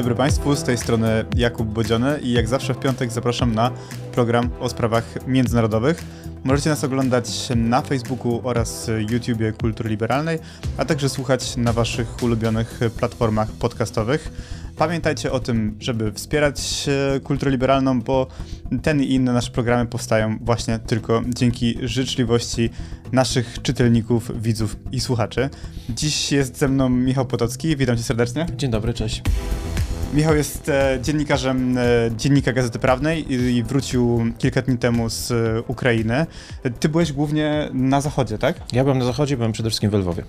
dobry Państwu, z tej strony Jakub Bodziony i jak zawsze w piątek zapraszam na program o sprawach międzynarodowych. Możecie nas oglądać na Facebooku oraz YouTubie Kultury Liberalnej, a także słuchać na Waszych ulubionych platformach podcastowych. Pamiętajcie o tym, żeby wspierać e, kulturę liberalną, bo ten i inne nasze programy powstają właśnie tylko dzięki życzliwości naszych czytelników, widzów i słuchaczy. Dziś jest ze mną Michał Potocki, witam cię serdecznie. Dzień dobry, cześć. Michał jest e, dziennikarzem e, Dziennika Gazety Prawnej i wrócił kilka dni temu z Ukrainy. Ty byłeś głównie na zachodzie, tak? Ja byłem na zachodzie, byłem przede wszystkim w Lwowie.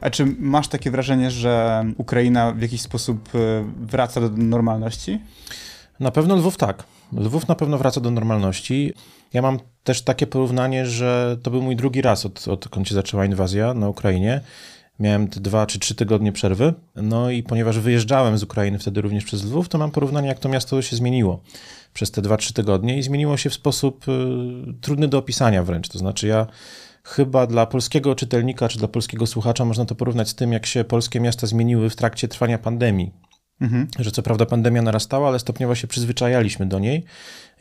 A czy masz takie wrażenie, że Ukraina w jakiś sposób e, wraca do normalności? Na pewno Lwów tak. Lwów na pewno wraca do normalności. Ja mam też takie porównanie, że to był mój drugi raz, od, odkąd się zaczęła inwazja na Ukrainie. Miałem te dwa czy trzy tygodnie przerwy. No i ponieważ wyjeżdżałem z Ukrainy wtedy również przez Lwów, to mam porównanie, jak to miasto się zmieniło przez te dwa, trzy tygodnie i zmieniło się w sposób y, trudny do opisania wręcz. To znaczy ja chyba dla polskiego czytelnika czy dla polskiego słuchacza można to porównać z tym, jak się polskie miasta zmieniły w trakcie trwania pandemii. Mhm. Że co prawda pandemia narastała, ale stopniowo się przyzwyczajaliśmy do niej.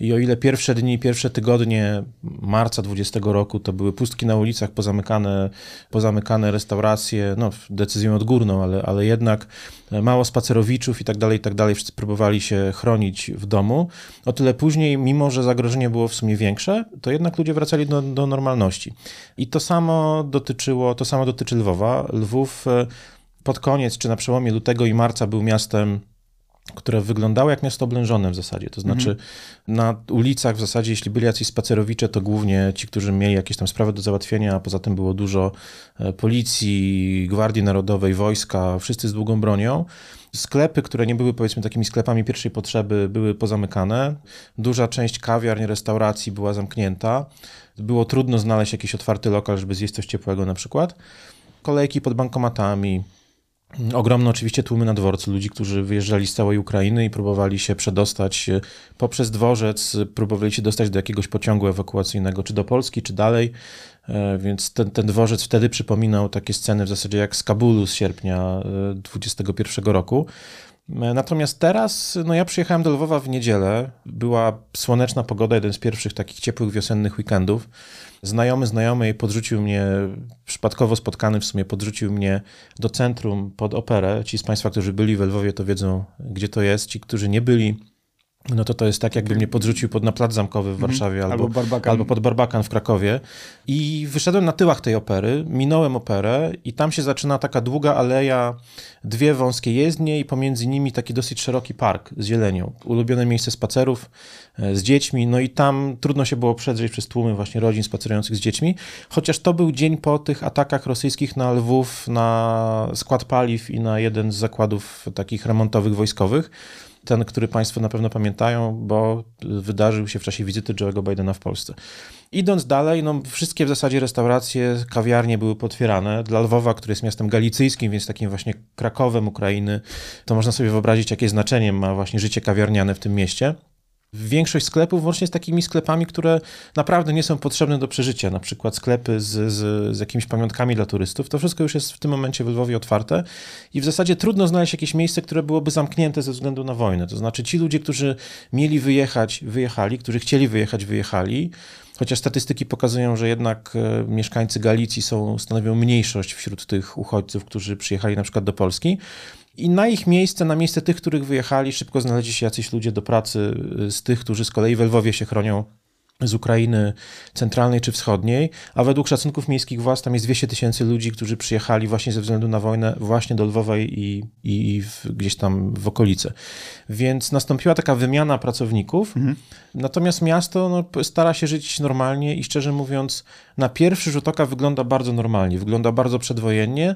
I o ile pierwsze dni, pierwsze tygodnie marca 20 roku to były pustki na ulicach, pozamykane, pozamykane restauracje, no decyzją odgórną, ale, ale jednak mało spacerowiczów i tak dalej, i tak dalej, wszyscy próbowali się chronić w domu. O tyle później, mimo że zagrożenie było w sumie większe, to jednak ludzie wracali do, do normalności. I to samo dotyczyło, to samo dotyczy Lwowa. Lwów e, pod koniec, czy na przełomie lutego i marca był miastem które wyglądało jak miasto oblężone w zasadzie. To znaczy mhm. na ulicach w zasadzie, jeśli byli jacyś spacerowicze, to głównie ci, którzy mieli jakieś tam sprawy do załatwienia, a poza tym było dużo e, policji, Gwardii Narodowej, wojska, wszyscy z długą bronią. Sklepy, które nie były powiedzmy takimi sklepami pierwszej potrzeby, były pozamykane. Duża część kawiarni, restauracji była zamknięta. Było trudno znaleźć jakiś otwarty lokal, żeby zjeść coś ciepłego na przykład. Kolejki pod bankomatami, Ogromne oczywiście tłumy na dworcu, ludzi, którzy wyjeżdżali z całej Ukrainy i próbowali się przedostać e, poprzez dworzec, próbowali się dostać do jakiegoś pociągu ewakuacyjnego, czy do Polski, czy dalej. E, więc ten, ten dworzec wtedy przypominał takie sceny w zasadzie jak z Kabulu z sierpnia 2021 e, roku. Natomiast teraz, no ja przyjechałem do Lwowa w niedzielę, była słoneczna pogoda, jeden z pierwszych takich ciepłych wiosennych weekendów. Znajomy znajomej podrzucił mnie, przypadkowo spotkany w sumie, podrzucił mnie do centrum pod operę. Ci z Państwa, którzy byli w Lwowie, to wiedzą, gdzie to jest. Ci, którzy nie byli, no to to jest tak, jakby mnie podrzucił pod, na plac zamkowy w mhm. Warszawie albo, albo, albo, pod Barbakan w Krakowie. I wyszedłem na tyłach tej opery, minąłem operę i tam się zaczyna taka długa aleja, dwie wąskie jezdnie i pomiędzy nimi taki dosyć szeroki park z zielenią. Ulubione miejsce spacerów e, z dziećmi, no i tam trudno się było przedrzeć przez tłumy właśnie rodzin spacerujących z dziećmi, chociaż to był dzień po tych atakach rosyjskich na Lwów, na skład paliw i na jeden z zakładów takich remontowych wojskowych ten, który Państwo na pewno pamiętają, bo wydarzył się w czasie wizyty Joe'ego Bidena w Polsce. Idąc dalej, no, wszystkie w zasadzie restauracje, kawiarnie były potwierane. Dla Lwowa, który jest miastem galicyjskim, więc takim właśnie Krakowem Ukrainy, to można sobie wyobrazić, jakie znaczenie ma właśnie życie kawiarniane w tym mieście. Większość sklepów łącznie z takimi sklepami, które naprawdę nie są potrzebne do przeżycia, na przykład sklepy z, z, z jakimiś pamiątkami dla turystów, to wszystko już jest w tym momencie w Lwowie otwarte i w zasadzie trudno znaleźć jakieś miejsce, które byłoby zamknięte ze względu na wojnę. To znaczy ci ludzie, którzy mieli wyjechać, wyjechali, którzy chcieli wyjechać, wyjechali, chociaż statystyki pokazują, że jednak e, mieszkańcy Galicji są, stanowią mniejszość wśród tych uchodźców, którzy przyjechali na przykład do Polski, i na ich miejsce, na miejsce tych, których wyjechali, szybko znaleźli się jacyś ludzie do pracy y, z tych, którzy z kolei w Lwowie się chronią z Ukrainy centralnej czy wschodniej, a według szacunków miejskich władz tam jest 200 tysięcy ludzi, którzy przyjechali właśnie ze względu na wojnę właśnie do Lwowa i, i w, gdzieś tam w okolice. Więc nastąpiła taka wymiana pracowników, mhm. Natomiast miasto no, stara się żyć normalnie i szczerze mówiąc na pierwszy rzut oka wygląda bardzo normalnie, wygląda bardzo przedwojennie,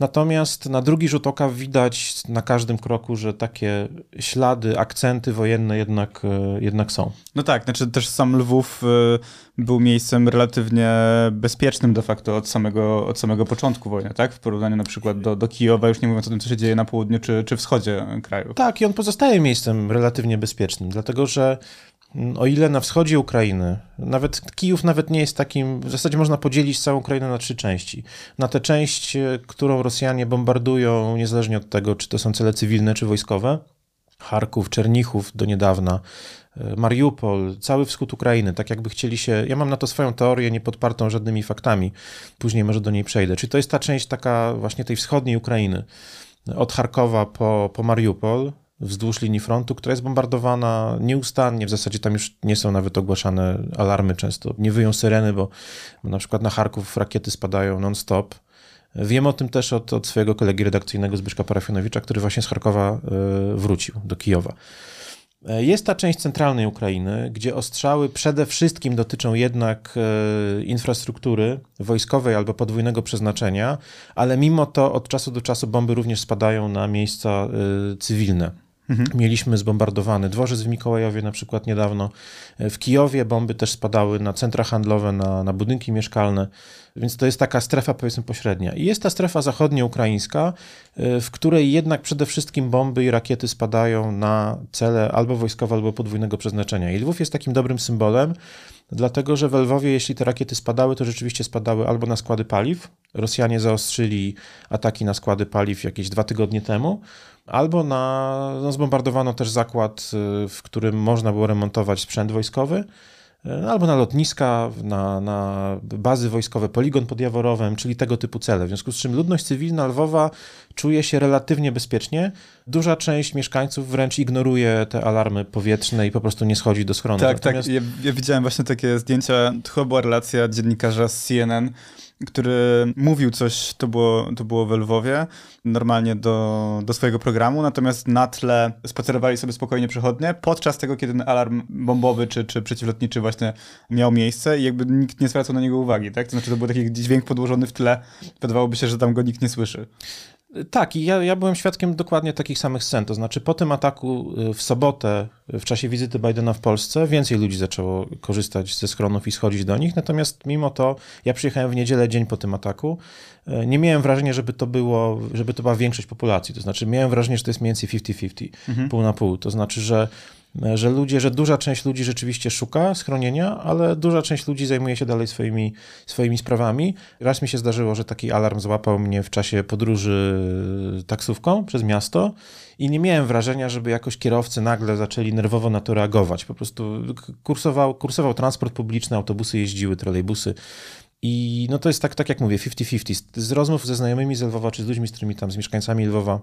Natomiast na drugi rzut oka widać na każdym kroku, że takie ślady, akcenty wojenne jednak, e, jednak są. No tak, znaczy też sam Lwów e, był miejscem relatywnie bezpiecznym de facto od samego, od samego początku wojny, tak? W porównaniu na przykład do, do Kijowa, już nie mówiąc o tym, co się dzieje na południu czy, czy wschodzie kraju. Tak, i on pozostaje miejscem relatywnie bezpiecznym, dlatego że o ile na wschodzie Ukrainy, nawet Kijów nawet nie jest takim, w zasadzie można podzielić całą Ukrainę na trzy części. Na tę część, e, którą Rosjanie bombardują, niezależnie od tego, czy to są cele cywilne, czy wojskowe, Charków, Czernichów do niedawna, e, Mariupol, cały wschód Ukrainy, tak jakby chcieli się. Ja mam na to swoją teorię, nie podpartą żadnymi faktami. Później może do niej przejdę. Czyli to jest ta część taka właśnie tej wschodniej Ukrainy, od Charkowa po, po Mariupol, wzdłuż linii frontu, która jest bombardowana nieustannie. W zasadzie tam już nie są nawet ogłaszane alarmy często. Nie wyją syreny, bo, na przykład na Charków rakiety spadają non-stop. Wiem o tym też od, od swojego kolegi redakcyjnego Zbyszka Parafianowicza, który właśnie z Charkowa e, wrócił do Kijowa. E, jest ta część centralnej Ukrainy, gdzie ostrzały przede wszystkim dotyczą jednak e, infrastruktury wojskowej albo podwójnego przeznaczenia, ale mimo to od czasu do czasu bomby również spadają na miejsca cywilne. Mhm. Mieliśmy zbombardowany dworzec w Mikołajowie na przykład niedawno. W Kijowie bomby też spadały na centra handlowe, na, na budynki mieszkalne, więc to jest taka strefa powiedzmy pośrednia. I jest ta strefa zachodnioukraińska, y, w której jednak przede wszystkim bomby i rakiety spadają na cele albo wojskowe, albo podwójnego przeznaczenia. I Lwów jest takim dobrym symbolem, dlatego że w Lwowie, jeśli te rakiety spadały, to rzeczywiście spadały albo na składy paliw. Rosjanie zaostrzyli ataki na składy paliw jakieś dwa tygodnie temu, albo na, no zbombardowano też zakład, y, w którym można było remontować sprzęt wojskowy, y, albo na lotniska, na, na bazy wojskowe, poligon pod Jaworowem, czyli tego typu cele. W związku z czym ludność cywilna Lwowa czuje się relatywnie bezpiecznie. Duża część mieszkańców wręcz ignoruje te alarmy powietrzne i po prostu nie schodzi do schronu. Tak, tak. Natomiast... tak. Ja, ja widziałem właśnie takie zdjęcia, to chyba była relacja dziennikarza z CNN, który mówił coś, to było, to było w Lwowie, normalnie do, do swojego programu, natomiast na tle spacerowali sobie spokojnie przechodnie, podczas tego, kiedy ten alarm bombowy czy, czy przeciwlotniczy właśnie miał miejsce i jakby nikt nie zwracał na niego uwagi, tak? To znaczy to był taki dźwięk podłożony w tle, wydawałoby się, że tam go nikt nie słyszy. Tak, i ja, ja byłem świadkiem dokładnie takich samych scen. To znaczy, po tym ataku y, w sobotę, w czasie wizyty Bidena w Polsce, więcej ludzi zaczęło korzystać ze schronów i schodzić do nich. Natomiast mimo to, ja przyjechałem w niedzielę, dzień po tym ataku. Y, nie miałem wrażenia, żeby to było, żeby to była większość populacji. To znaczy, miałem wrażenie, że to jest mniej więcej 50-50, mhm. pół na pół. To znaczy, że że ludzie, że duża część ludzi rzeczywiście szuka schronienia, ale duża część ludzi zajmuje się dalej swoimi, swoimi sprawami. Raz mi się zdarzyło, że taki alarm złapał mnie w czasie podróży taksówką przez miasto i nie miałem wrażenia, żeby jakoś kierowcy nagle zaczęli nerwowo na to reagować. Po prostu kursował, kursował transport publiczny, autobusy jeździły, trolejbusy. I no to jest tak, tak jak mówię, 50-50. Z rozmów ze znajomymi z Lwowa, czy z ludźmi, z którymi tam, z mieszkańcami Lwowa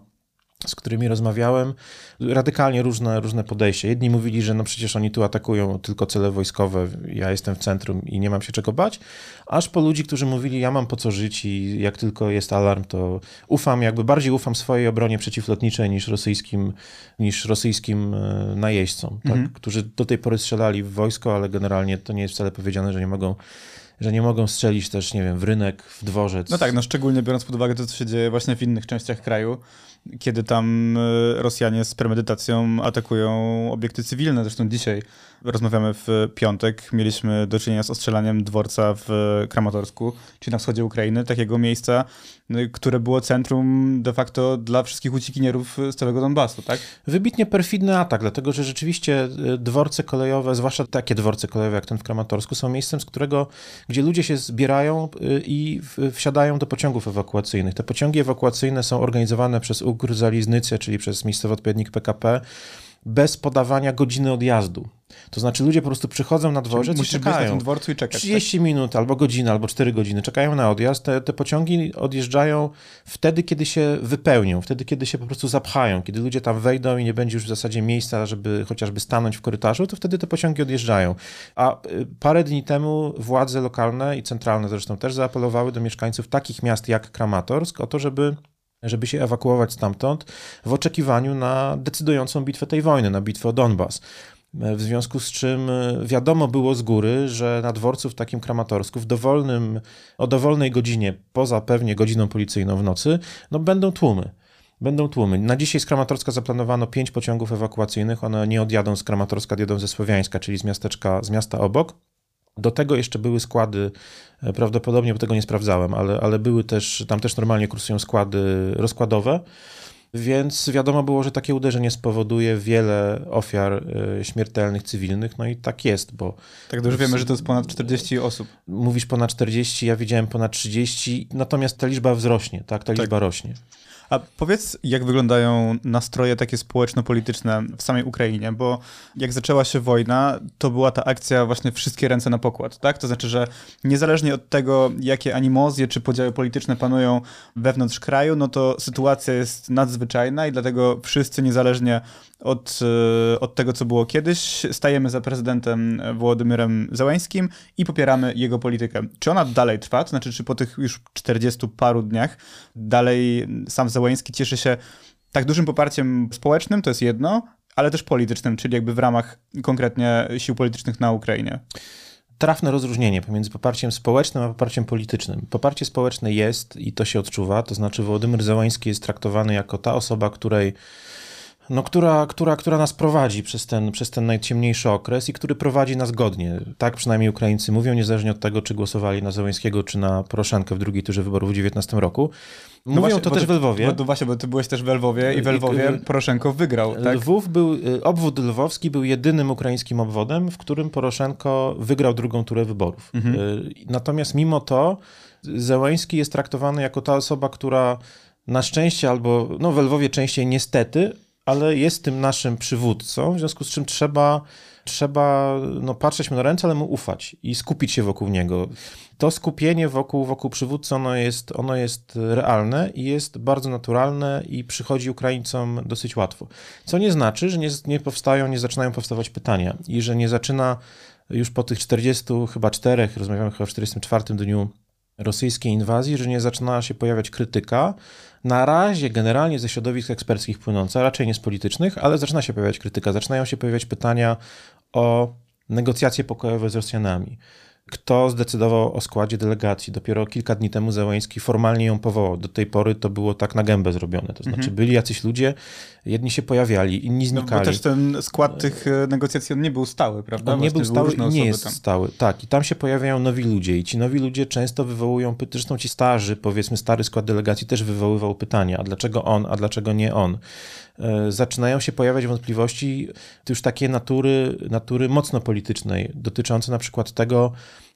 z którymi rozmawiałem, radykalnie różne, różne podejście. Jedni mówili, że no przecież oni tu atakują tylko cele wojskowe, ja jestem w centrum i nie mam się czego bać, aż po ludzi, którzy mówili, ja mam po co żyć i jak tylko jest alarm, to ufam, jakby bardziej ufam swojej obronie przeciwlotniczej niż rosyjskim, niż rosyjskim e, najeźdźcom, tak? mhm. którzy do tej pory strzelali w wojsko, ale generalnie to nie jest wcale powiedziane, że nie mogą że nie mogą strzelić też, nie wiem, w rynek, w dworzec. No tak, no szczególnie biorąc pod uwagę to, co się dzieje właśnie w innych częściach kraju, kiedy tam e, Rosjanie z premedytacją atakują obiekty cywilne. Zresztą dzisiaj rozmawiamy w piątek. Mieliśmy do czynienia z ostrzelaniem dworca w Kramatorsku, czyli na wschodzie Ukrainy, takiego miejsca, e, które było centrum de facto dla wszystkich uciekinierów z całego Donbasu, tak? Wybitnie perfidny atak, dlatego że rzeczywiście e, dworce kolejowe, zwłaszcza takie dworce kolejowe jak ten w Kramatorsku, są miejscem, z którego, gdzie ludzie się zbierają i wsiadają do pociągów ewakuacyjnych. Te pociągi ewakuacyjne są organizowane przez Ugrzaliznycę, czyli przez miejscowy odpowiednik PKP, bez podawania godziny odjazdu. To znaczy ludzie po prostu przychodzą na dworzec i czekają. Na tym dworcu i czekać. 30 tak? minut, albo godzinę, albo 4 godziny. Czekają na odjazd. Te, te pociągi odjeżdżają wtedy, kiedy się wypełnią, wtedy, kiedy się po prostu zapchają. Kiedy ludzie tam wejdą i nie będzie już w zasadzie miejsca, żeby chociażby stanąć w korytarzu, to wtedy te pociągi odjeżdżają. A y, parę dni temu władze lokalne i centralne zresztą też zaapelowały do mieszkańców takich miast jak Kramatorsk o to, żeby żeby się ewakuować stamtąd w oczekiwaniu na decydującą bitwę tej wojny, na bitwę o Donbas. W związku z czym e, wiadomo było z góry, że na dworcu w takim Kramatorsku w dowolnym, o dowolnej godzinie, poza pewnie godziną policyjną w nocy, no będą tłumy. Będą tłumy. Na dzisiaj z Kramatorska zaplanowano pięć pociągów ewakuacyjnych. One nie odjadą z Kramatorska, odjadą ze Słowiańska, czyli z miasteczka, z miasta obok. Do tego jeszcze były składy, e, prawdopodobnie, bo tego nie sprawdzałem, ale, ale były też, tam też normalnie kursują składy rozkładowe, więc wiadomo było, że takie uderzenie spowoduje wiele ofiar e, śmiertelnych cywilnych, no i tak jest, bo... Tak już wiemy, że to jest ponad 40 osób. Mówisz ponad 40, ja widziałem ponad 30, natomiast ta liczba wzrośnie, tak, ta tak. liczba rośnie. A powiedz, jak wyglądają nastroje takie społeczno-polityczne w samej Ukrainie, bo jak zaczęła się wojna, to była ta akcja właśnie wszystkie ręce na pokład, tak? To znaczy, że niezależnie od tego, jakie animozje czy podziały polityczne panują wewnątrz kraju, no to sytuacja jest nadzwyczajna i dlatego wszyscy, niezależnie od, e, od tego, co było kiedyś, stajemy za prezydentem Włodymyrem Załańskim i popieramy jego politykę. Czy ona dalej trwa? To znaczy, czy po tych już 40 paru dniach dalej sam Załański cieszy się tak dużym poparciem społecznym, to jest jedno, ale też politycznym, czyli jakby w ramach konkretnie sił politycznych na Ukrainie? trafne rozróżnienie pomiędzy poparciem społecznym a poparciem politycznym. Poparcie społeczne jest i to się odczuwa, to znaczy Wołodymyr Załański jest traktowany jako ta osoba, której no, która, która, która nas prowadzi przez ten, przez ten najciemniejszy okres i który prowadzi nas godnie. Tak przynajmniej Ukraińcy mówią, niezależnie od tego, czy głosowali na Zełenskiego, czy na Poroszenkę w drugiej turze wyborów w 2019 roku. No mówią no właśnie, to też ty, w Lwowie. Bo, właśnie, bo ty byłeś też w Lwowie i w Lwowie Poroszenko wygrał, tak? Lwów był, y, obwód lwowski był jedynym ukraińskim obwodem, w którym Poroszenko wygrał drugą turę wyborów. Mhm. Y, natomiast mimo to Zełenski jest traktowany jako ta osoba, która na szczęście albo, no w Lwowie częściej niestety, ale jest tym naszym przywódcą, w związku z czym trzeba, trzeba no, patrzeć mu na ręce, ale mu ufać i skupić się wokół niego. To skupienie wokół, wokół przywódcy, ono jest, ono jest realne i jest bardzo naturalne i przychodzi Ukraińcom dosyć łatwo. Co nie znaczy, że nie, nie powstają, nie zaczynają powstawać pytania i że nie zaczyna już po tych 40, chyba czterech, rozmawiamy chyba o 44 dniu rosyjskiej inwazji, że nie zaczyna się pojawiać krytyka, na razie generalnie ze środowisk eksperckich płynąca, raczej nie z politycznych, ale zaczyna się pojawiać krytyka, zaczynają się pojawiać pytania o negocjacje pokojowe z Rosjanami kto zdecydował o składzie delegacji. Dopiero kilka dni temu Zełański formalnie ją powołał. Do tej pory to było tak na gębę zrobione. To znaczy mhm. byli jacyś ludzie, jedni się pojawiali, inni znikali. No, bo też ten skład tych e, negocjacji on nie był stały, prawda? On nie był stały i nie jest tam. stały. Tak, i tam się pojawiają nowi ludzie i ci nowi ludzie często wywołują, zresztą ci starzy, powiedzmy stary skład delegacji też wywoływał pytania, a dlaczego on, a dlaczego nie on. E, zaczynają się pojawiać wątpliwości już takie natury, natury mocno politycznej, dotyczące na przykład tego,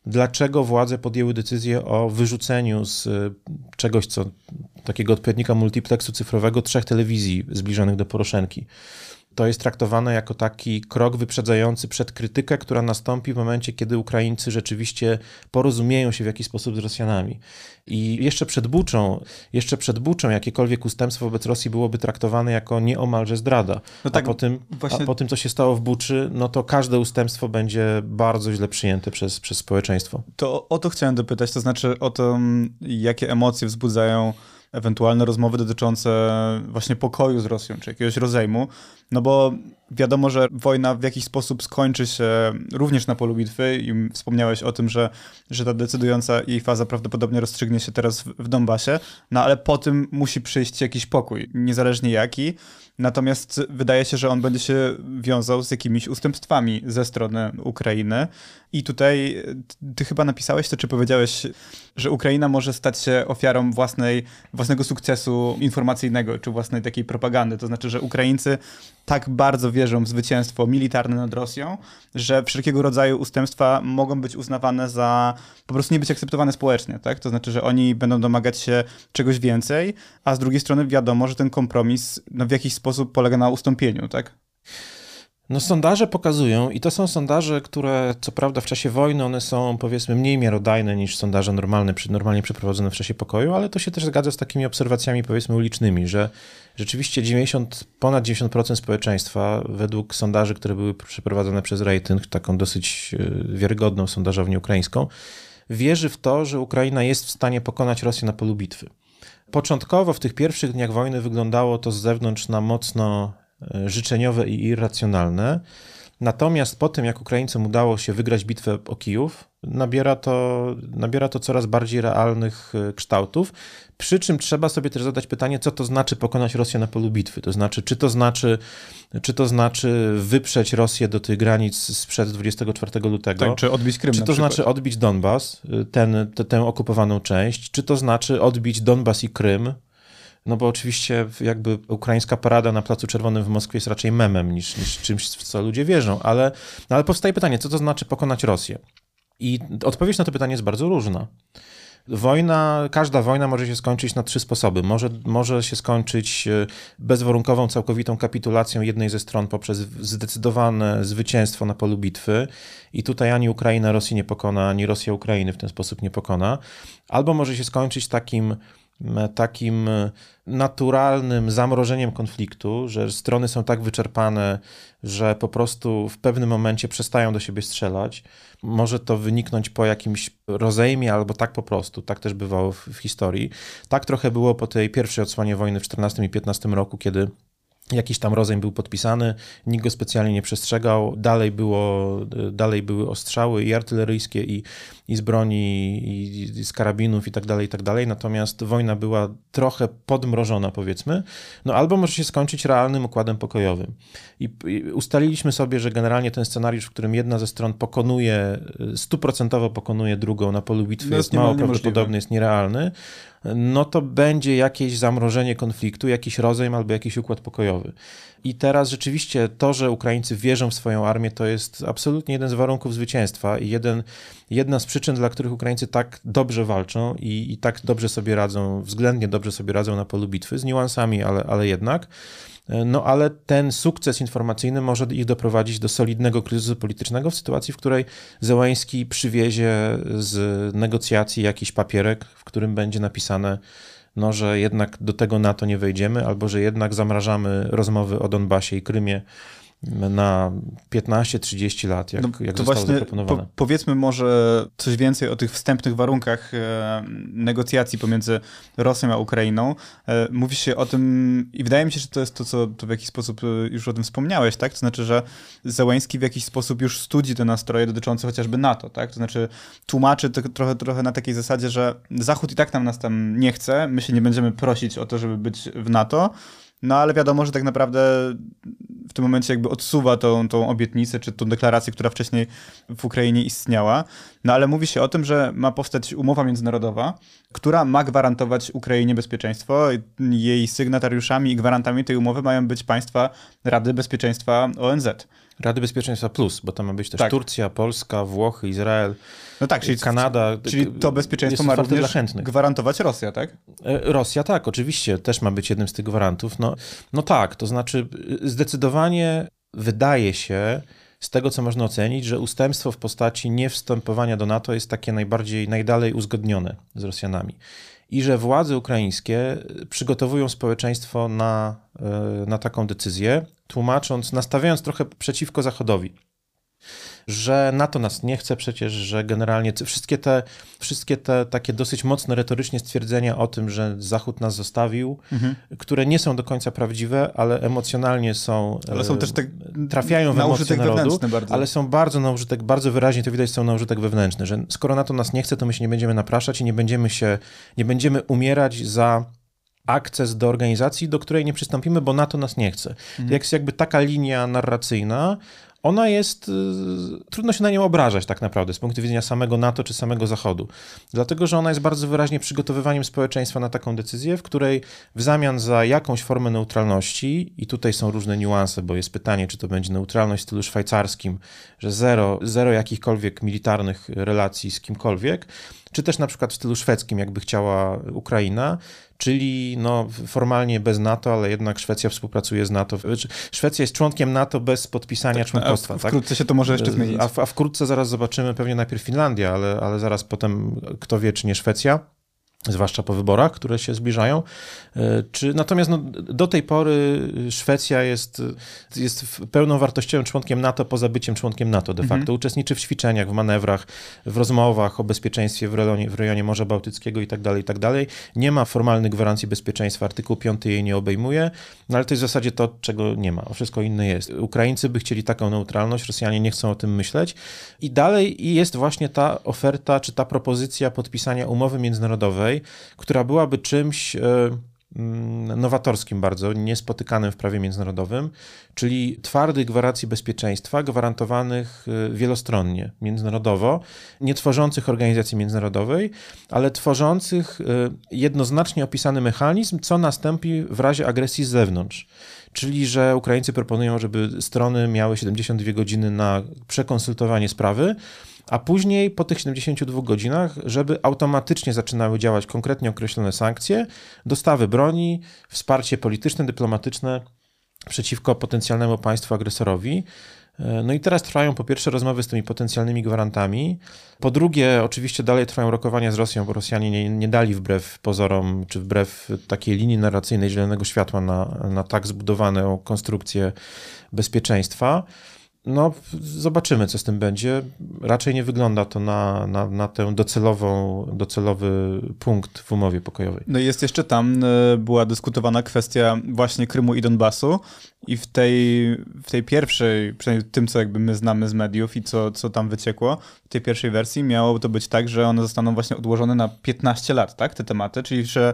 dlaczego władze podjęły decyzję o wyrzuceniu z e, czegoś, co takiego odpowiednika multiplexu cyfrowego, trzech telewizji zbliżonych do Poroszenki to jest traktowane jako taki krok wyprzedzający przed krytykę, która nastąpi w momencie, kiedy Ukraińcy rzeczywiście porozumieją się w jakiś sposób z Rosjanami. I jeszcze przed Buczą, jeszcze przed Buczą jakiekolwiek ustępstwo wobec Rosji byłoby traktowane jako nieomalże zdrada. No tak, a, po tym, właśnie... a po tym, co się stało w Buczy, no to każde ustępstwo będzie bardzo źle przyjęte przez, przez społeczeństwo. To o to chciałem dopytać, to znaczy o to, jakie emocje wzbudzają ewentualne rozmowy dotyczące właśnie pokoju z Rosją, czy jakiegoś rozejmu, no bo wiadomo, że wojna w jakiś sposób skończy się również na polu bitwy i wspomniałeś o tym, że, że ta decydująca jej faza prawdopodobnie rozstrzygnie się teraz w, w Donbasie, no ale po tym musi przyjść jakiś pokój, niezależnie jaki, Natomiast wydaje się, że on będzie się wiązał z jakimiś ustępstwami ze strony Ukrainy. I tutaj ty chyba napisałeś to, czy powiedziałeś, że Ukraina może stać się ofiarą własnej, własnego sukcesu informacyjnego, czy własnej takiej propagandy. To znaczy, że Ukraińcy tak bardzo wierzą w zwycięstwo militarne nad Rosją, że wszelkiego rodzaju ustępstwa mogą być uznawane za po prostu nie być akceptowane społecznie, tak? To znaczy, że oni będą domagać się czegoś więcej, a z drugiej strony wiadomo, że ten kompromis no, w jakiś sposób polega na ustąpieniu, tak? No sondaże pokazują i to są sondaże, które co prawda w czasie wojny one są powiedzmy mniej miarodajne niż sondaże normalne, normalnie przeprowadzone w czasie pokoju, ale to się też zgadza z takimi obserwacjami powiedzmy ulicznymi, że rzeczywiście 90, ponad 90% społeczeństwa według sondaży, które były przeprowadzone przez Rating, taką dosyć e, wiarygodną sondażownię ukraińską, wierzy w to, że Ukraina jest w stanie pokonać Rosję na polu bitwy. Początkowo w tych pierwszych dniach wojny wyglądało to z zewnątrz na mocno życzeniowe i irracjonalne. Natomiast po tym, jak Ukraińcom udało się wygrać bitwę o Kijów, nabiera to, nabiera to coraz bardziej realnych e, kształtów. Przy czym trzeba sobie też zadać pytanie, co to znaczy pokonać Rosję na polu bitwy. To znaczy, czy to znaczy, czy to znaczy wyprzeć Rosję do tych granic sprzed 24 lutego? Tak, czy odbić Krym Czy to znaczy odbić Donbas, e, ten, tę okupowaną część? Czy to znaczy odbić Donbas i Krym? No bo oczywiście jakby ukraińska parada na Placu Czerwonym w Moskwie jest raczej memem niż, niż czymś, w co ludzie wierzą. Ale, no ale powstaje pytanie, co to znaczy pokonać Rosję? I odpowiedź na to pytanie jest bardzo różna. Wojna, każda wojna może się skończyć na trzy sposoby. Może, może się skończyć e, bezwarunkową, całkowitą kapitulacją jednej ze stron poprzez zdecydowane zwycięstwo na polu bitwy i tutaj ani Ukraina Rosji nie pokona, ani Rosja Ukrainy w ten sposób nie pokona. Albo może się skończyć takim takim naturalnym zamrożeniem konfliktu, że strony są tak wyczerpane, że po prostu w pewnym momencie przestają do siebie strzelać. Może to wyniknąć po jakimś rozejmie albo tak po prostu. Tak też bywało w, w historii. Tak trochę było po tej pierwszej odsłonie wojny w 14 i 15 roku, kiedy Jakiś tam rozejm był podpisany, nikt go specjalnie nie przestrzegał. Dalej, było, dalej były ostrzały i artyleryjskie, i, i z broni, i, i z karabinów, i tak dalej, i tak dalej. Natomiast wojna była trochę podmrożona, powiedzmy. No albo może się skończyć realnym układem pokojowym. I, I, ustaliliśmy sobie, że generalnie ten scenariusz, w którym jedna ze stron pokonuje, stuprocentowo pokonuje drugą na polu bitwy, no jest, jest mało prawdopodobny, jest nierealny no to będzie jakieś zamrożenie konfliktu, jakiś rozejm albo jakiś układ pokojowy. I teraz rzeczywiście to, że Ukraińcy wierzą w swoją armię, to jest absolutnie jeden z warunków zwycięstwa i jeden, jedna z przyczyn, dla których Ukraińcy tak dobrze walczą i, i tak dobrze sobie radzą, względnie dobrze sobie radzą na polu bitwy, z niuansami, ale, ale jednak. No ale ten sukces informacyjny może ich doprowadzić do solidnego kryzysu politycznego w sytuacji, w której Zełański przywiezie z negocjacji jakiś papierek, w którym będzie napisane, no, że jednak do tego NATO nie wejdziemy, albo że jednak zamrażamy rozmowy o Donbasie i Krymie na 15-30 lat, jak, no, jak to zostało właśnie zaproponowane. Po, powiedzmy może coś więcej o tych wstępnych warunkach e, negocjacji pomiędzy Rosją a Ukrainą. E, mówi się o tym i wydaje mi się, że to jest to, co to w jakiś sposób e, już o tym wspomniałeś, tak? To znaczy, że Zełański w jakiś sposób już studzi te nastroje dotyczące chociażby NATO, tak? To znaczy tłumaczy to trochę, trochę na takiej zasadzie, że Zachód i tak nam nas tam nie chce, my się nie będziemy prosić o to, żeby być w NATO, no ale wiadomo, że tak naprawdę tym momencie jakby odsuwa tą, tą obietnicę, czy tą deklarację, która wcześniej w Ukrainie istniała. No ale mówi się o tym, że ma powstać umowa międzynarodowa, która ma gwarantować Ukrainie bezpieczeństwo. Jej sygnatariuszami i gwarantami tej umowy mają być państwa Rady Bezpieczeństwa ONZ. Rady Bezpieczeństwa Plus, bo tam ma być też tak. Turcja, Polska, Włochy, Izrael. No tak, czyli Kanada. Czyli to bezpieczeństwo ma również gwarantować Rosja, tak? E, Rosja, tak, oczywiście, też ma być jednym z tych gwarantów. No, no tak, to znaczy zdecydowanie wydaje się, z tego co można ocenić, że ustępstwo w postaci niewstępowania do NATO jest takie najbardziej, najdalej uzgodnione z Rosjanami. I że władze ukraińskie przygotowują społeczeństwo na, e, na taką decyzję, tłumacząc, nastawiając trochę przeciwko Zachodowi że NATO nas nie chce przecież, że generalnie wszystkie te, wszystkie te takie dosyć mocne retorycznie stwierdzenia o tym, że Zachód nas zostawił, mhm. które nie są do końca prawdziwe, ale emocjonalnie są, ale są też tak trafiają w emocje narodu, ale są bardzo na użytek, bardzo wyraźnie to widać, są na użytek wewnętrzny, że skoro NATO nas nie chce, to my się nie będziemy napraszać i nie będziemy się, nie będziemy umierać za akces do organizacji, do której nie przystąpimy, bo NATO nas nie chce. Mhm. Jak jakby taka linia narracyjna, ona jest, y, trudno się na nią obrażać tak naprawdę z punktu widzenia samego NATO czy samego Zachodu. Dlatego, że ona jest bardzo wyraźnie przygotowywaniem społeczeństwa na taką decyzję, w której w zamian za jakąś formę neutralności, i tutaj są różne niuanse, bo jest pytanie, czy to będzie neutralność w stylu szwajcarskim, że zero, zero jakichkolwiek militarnych relacji z kimkolwiek, czy też na przykład w stylu szwedzkim, jakby chciała Ukraina, czyli no, formalnie bez NATO, ale jednak Szwecja współpracuje z NATO. Znaczy, Szwecja jest członkiem NATO bez podpisania tak, członkostwa. A tak? wkrótce tak? się to może jeszcze zmienić. A, a wkrótce zaraz zobaczymy, pewnie najpierw Finlandia, ale, ale zaraz potem kto wie, czy nie Szwecja zwłaszcza po wyborach, które się zbliżają. E, czy, natomiast no, do tej pory Szwecja jest, jest pełnowartościowym członkiem NATO poza byciem członkiem NATO de facto. Mhm. Uczestniczy w ćwiczeniach, w manewrach, w rozmowach o bezpieczeństwie w rejonie, w rejonie Morza Bałtyckiego i tak dalej, i tak dalej. Nie ma formalnych gwarancji bezpieczeństwa, artykuł 5 jej nie obejmuje, no ale to jest w zasadzie to, czego nie ma. Wszystko inne jest. Ukraińcy by chcieli taką neutralność, Rosjanie nie chcą o tym myśleć. I dalej jest właśnie ta oferta, czy ta propozycja podpisania umowy międzynarodowej, która byłaby czymś e, mm, nowatorskim bardzo, niespotykanym w prawie międzynarodowym, czyli twardych gwarancji bezpieczeństwa gwarantowanych e, wielostronnie, międzynarodowo, nie tworzących organizacji międzynarodowej, ale tworzących e, jednoznacznie opisany mechanizm, co nastąpi w razie agresji z zewnątrz. Czyli, że Ukraińcy proponują, żeby strony miały 72 godziny na przekonsultowanie sprawy, a później po tych 72 godzinach, żeby automatycznie zaczynały działać konkretnie określone sankcje, dostawy broni, wsparcie polityczne, dyplomatyczne przeciwko potencjalnemu państwu agresorowi. No i teraz trwają po pierwsze rozmowy z tymi potencjalnymi gwarantami. Po drugie, oczywiście dalej trwają rokowania z Rosją, bo Rosjanie nie, nie dali wbrew pozorom, czy wbrew takiej linii narracyjnej zielonego światła na, na tak zbudowaną konstrukcję bezpieczeństwa. No, zobaczymy, co z tym będzie. Raczej nie wygląda to na, na, na tę docelową, docelowy punkt w umowie pokojowej. No i jest jeszcze tam, e, była dyskutowana kwestia właśnie Krymu i Donbasu i w tej, w tej pierwszej, przynajmniej tym, co jakby my znamy z mediów i co, co tam wyciekło, w tej pierwszej wersji miało to być tak, że one zostaną właśnie odłożone na 15 lat, tak, te tematy, czyli że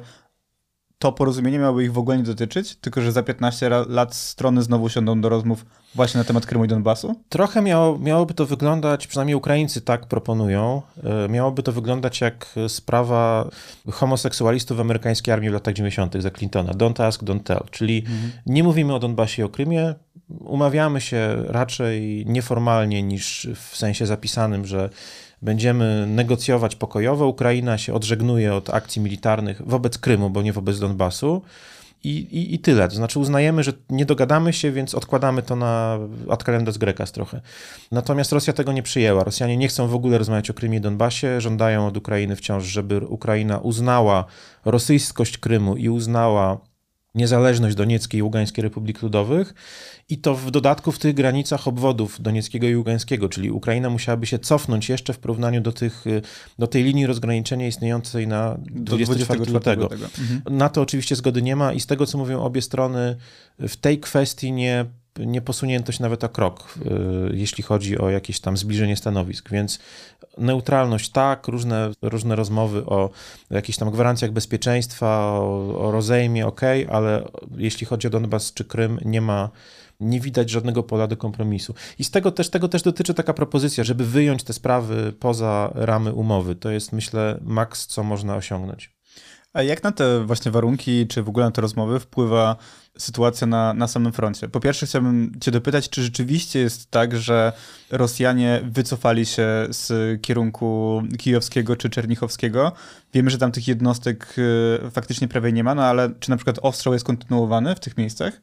to porozumienie miałoby ich w ogóle nie dotyczyć, tylko że za 15 lat strony znowu siądą do rozmów właśnie na temat Krymu i Donbasu? Trochę miało, miałoby to wyglądać, przynajmniej Ukraińcy tak proponują, e, miałoby to wyglądać jak sprawa homoseksualistów w amerykańskiej armii w latach 90. za Clintona. Don't ask, don't tell. Czyli mhm. nie mówimy o Donbasie i o Krymie, umawiamy się raczej nieformalnie niż w sensie zapisanym, że będziemy negocjować pokojowo. Ukraina się odżegnuje od akcji militarnych wobec Krymu, bo nie wobec Donbasu. I, i, I tyle. To znaczy uznajemy, że nie dogadamy się, więc odkładamy to na ad calendas grecas trochę. Natomiast Rosja tego nie przyjęła. Rosjanie nie chcą w ogóle rozmawiać o Krymie i Donbasie. Żądają od Ukrainy wciąż, żeby Ukraina uznała rosyjskość Krymu i uznała niezależność Donieckiej i Ługańskiej Republik Ludowych i to w dodatku w tych granicach obwodów Donieckiego i Ługańskiego, czyli Ukraina musiałaby się cofnąć jeszcze w porównaniu do, tych, do tej linii rozgraniczenia istniejącej na 24 lutego. Mhm. Na to oczywiście zgody nie ma i z tego, co mówią obie strony, w tej kwestii nie nie posunięto się nawet o krok, y, jeśli chodzi o jakieś tam zbliżenie stanowisk, więc neutralność tak, różne, różne rozmowy o jakichś tam gwarancjach bezpieczeństwa, o, o rozejmie, ok, ale jeśli chodzi o Donbas czy Krym, nie ma, nie widać żadnego pola do kompromisu. I z tego też, tego też dotyczy taka propozycja, żeby wyjąć te sprawy poza ramy umowy. To jest, myślę, maks, co można osiągnąć. A jak na te właśnie warunki, czy w ogóle na te rozmowy wpływa sytuacja na, na samym froncie? Po pierwsze chciałbym cię dopytać, czy rzeczywiście jest tak, że Rosjanie wycofali się z kierunku kijowskiego czy czernichowskiego? Wiemy, że tam tych jednostek y, faktycznie prawie nie ma, no ale czy na przykład ostrzał jest kontynuowany w tych miejscach?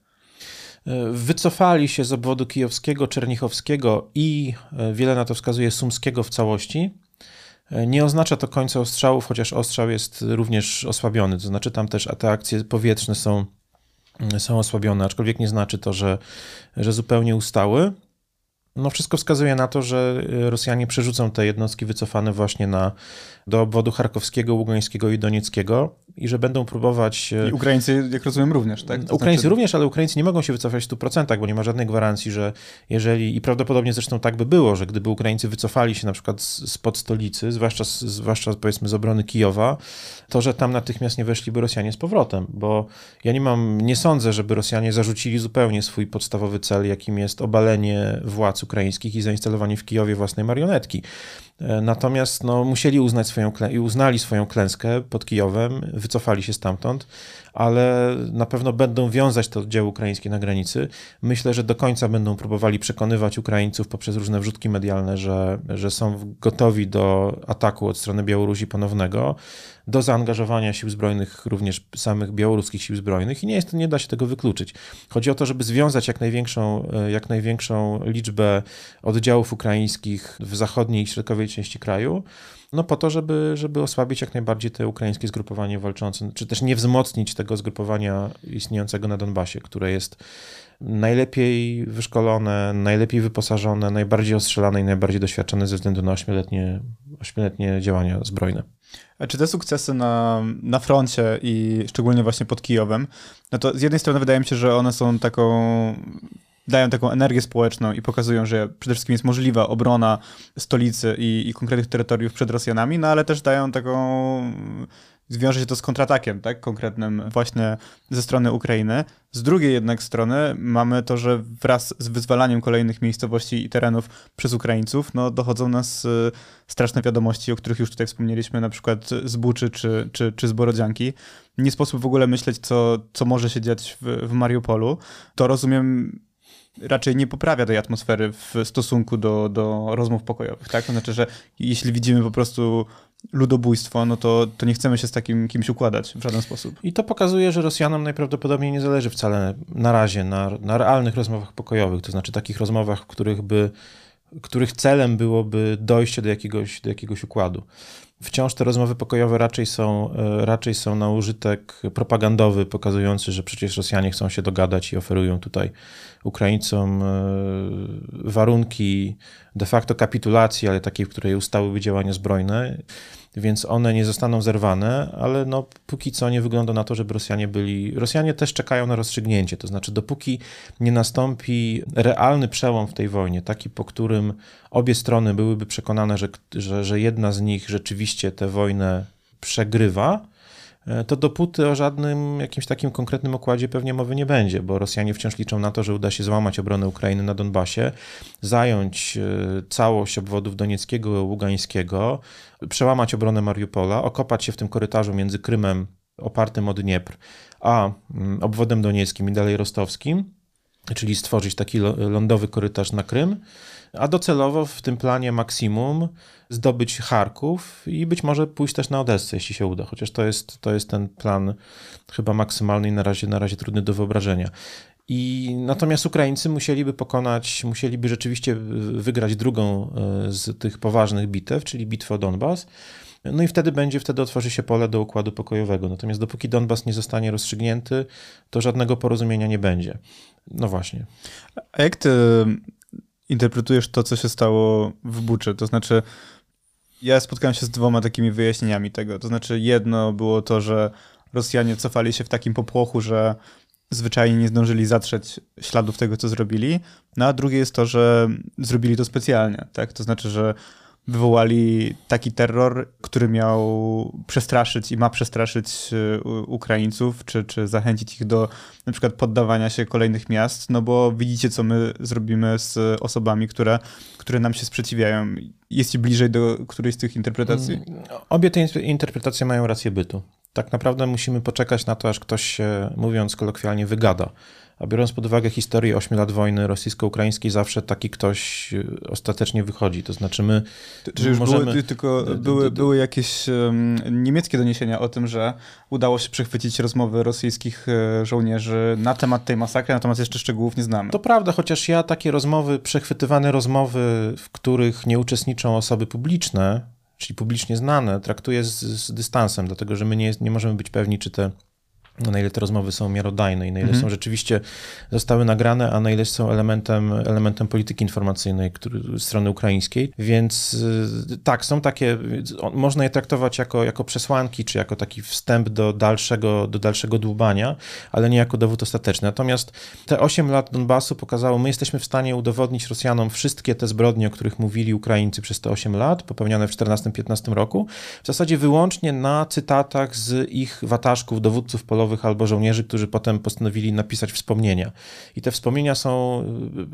E, wycofali się z obwodu kijowskiego, czernichowskiego i e, wiele na to wskazuje sumskiego w całości. E, nie oznacza to końca ostrzałów, chociaż ostrzał jest również osłabiony. To znaczy, tam też te akcje powietrzne są, mm, są osłabione, aczkolwiek nie znaczy to, że, że zupełnie ustały. No, wszystko wskazuje na to, że Rosjanie przerzucą te jednostki wycofane właśnie na, do obwodu charkowskiego, ługańskiego i donieckiego i że będą próbować... E, I Ukraińcy, jak rozumiem, również, tak? To Ukraińcy znaczy... również, ale Ukraińcy nie mogą się wycofać w 100%, bo nie ma żadnej gwarancji, że jeżeli, i prawdopodobnie zresztą tak by było, że gdyby Ukraińcy wycofali się na przykład spod stolicy, zwłaszcza, zwłaszcza powiedzmy z obrony Kijowa, to że tam natychmiast nie weszliby Rosjanie z powrotem, bo ja nie mam, nie sądzę, żeby Rosjanie zarzucili zupełnie swój podstawowy cel, jakim jest obalenie władz ukraińskich i zainstalowanie w Kijowie własnej marionetki. E, natomiast no, musieli uznać swoją i uznali swoją klęskę pod Kijowem, wycofali się stamtąd, ale na pewno będą wiązać to oddziały ukraińskie na granicy. Myślę, że do końca będą próbowali przekonywać Ukraińców poprzez różne wrzutki medialne, że, że są gotowi do ataku od strony Białorusi ponownego, do zaangażowania sił zbrojnych, również samych białoruskich sił zbrojnych i nie, jest, nie da się tego wykluczyć. Chodzi o to, żeby związać jak największą, e, jak największą liczbę oddziałów ukraińskich w zachodniej i środkowej części kraju, no po to, żeby, żeby osłabić jak najbardziej te ukraińskie zgrupowanie walczące, czy też nie wzmocnić tego zgrupowania istniejącego na Donbasie, które jest najlepiej wyszkolone, najlepiej wyposażone, najbardziej ostrzelane i najbardziej doświadczone ze względu na ośmioletnie, ośmioletnie działania zbrojne. A czy te sukcesy na, na froncie i szczególnie właśnie pod Kijowem, no to z jednej strony wydaje mi się, że one są taką dają taką energię społeczną i pokazują, że przede wszystkim jest możliwa obrona stolicy i, i konkretnych terytoriów przed Rosjanami, no ale też dają taką zwiąże się to z kontratakiem, tak, konkretnym właśnie ze strony Ukrainy. Z drugiej jednak strony mamy to, że wraz z wyzwalaniem kolejnych miejscowości i terenów przez Ukraińców, no dochodzą nas y, straszne wiadomości, o których już tutaj wspomnieliśmy, na przykład z Buczy czy, czy, czy z Borodzianki. Nie sposób w ogóle myśleć, co, co może się dziać w, w Mariupolu. To rozumiem raczej nie poprawia tej atmosfery w stosunku do, do rozmów pokojowych, tak? To znaczy, że jeśli widzimy po prostu ludobójstwo, no to, to nie chcemy się z takim kimś układać w żaden sposób. I to pokazuje, że Rosjanom najprawdopodobniej nie zależy wcale na razie na, na realnych rozmowach pokojowych, to znaczy takich rozmowach, których by których celem byłoby dojście do jakiegoś, do jakiegoś układu. Wciąż te rozmowy pokojowe raczej są, e, raczej są na użytek propagandowy, pokazujący, że przecież Rosjanie chcą się dogadać i oferują tutaj Ukraińcom e, warunki de facto kapitulacji, ale takiej, w której ustałyby działania zbrojne więc one nie zostaną zerwane, ale no, póki co nie wygląda na to, żeby Rosjanie byli. Rosjanie też czekają na rozstrzygnięcie, to znaczy, dopóki nie nastąpi realny przełom w tej wojnie, taki po którym obie strony byłyby przekonane, że, że, że jedna z nich rzeczywiście tę wojnę przegrywa, E, to dopóty o żadnym jakimś takim konkretnym okładzie pewnie mowy nie będzie, bo Rosjanie wciąż liczą na to, że uda się złamać obronę Ukrainy na Donbasie, zająć e, całość obwodów donieckiego i ługańskiego, przełamać obronę Mariupola, okopać się w tym korytarzu między Krymem opartym o Dniepr, a mm, obwodem donieckim i dalej rostowskim, czyli stworzyć taki lądowy korytarz na Krym, a docelowo w tym planie maksimum zdobyć Charków i być może pójść też na Odessę, jeśli się uda, chociaż to jest, to jest ten plan chyba maksymalny i na razie, na razie trudny do wyobrażenia. I natomiast Ukraińcy musieliby pokonać, musieliby rzeczywiście wygrać drugą e, z tych poważnych bitew, czyli bitwę o Donbas. No i wtedy będzie, wtedy otworzy się pole do układu pokojowego. Natomiast dopóki Donbas nie zostanie rozstrzygnięty, to żadnego porozumienia nie będzie. No właśnie. A jak ty interpretujesz to, co się stało w Buczy? To znaczy, ja spotkałem się z dwoma takimi wyjaśnieniami tego. To znaczy, jedno było to, że Rosjanie cofali się w takim popłochu, że zwyczajnie nie zdążyli zatrzeć śladów tego, co zrobili. No a drugie jest to, że zrobili to specjalnie. Tak? To znaczy, że wywołali taki terror, który miał przestraszyć i ma przestraszyć e, Ukraińców, czy, czy zachęcić ich do na przykład poddawania się kolejnych miast, no bo widzicie, co my zrobimy z osobami, które, które nam się sprzeciwiają. Jest ci bliżej do którejś z tych interpretacji? Mm, obie te interpretacje mają rację bytu. Tak naprawdę musimy poczekać na to, aż ktoś się, mówiąc kolokwialnie, wygada a biorąc pod uwagę historię 8 lat wojny rosyjsko-ukraińskiej, zawsze taki ktoś e, ostatecznie wychodzi. To znaczy my Czy już możemy... były, tylko były, były jakieś niemieckie doniesienia o tym, że udało się przechwycić rozmowy rosyjskich e, żołnierzy na temat tej masakry, natomiast jeszcze szczegółów nie znamy. To prawda, chociaż ja takie rozmowy, przechwytywane rozmowy, w których nie uczestniczą osoby publiczne, czyli publicznie znane, traktuję z, z dystansem, dlatego że my nie, nie możemy być pewni, czy te na ile te rozmowy są miarodajne i na ile mhm. są rzeczywiście zostały nagrane, a na ile są elementem, elementem polityki informacyjnej który, strony ukraińskiej. Więc y, tak, są takie, można je traktować jako, jako przesłanki, czy jako taki wstęp do dalszego, do dalszego dłubania, ale nie jako dowód ostateczny. Natomiast te 8 lat Donbasu pokazało, my jesteśmy w stanie udowodnić Rosjanom wszystkie te zbrodnie, o których mówili Ukraińcy przez te 8 lat, popełniane w 14-15 roku, w zasadzie wyłącznie na cytatach z ich wataszków, dowódców polowych, albo żołnierzy, którzy potem postanowili napisać wspomnienia. I te wspomnienia są,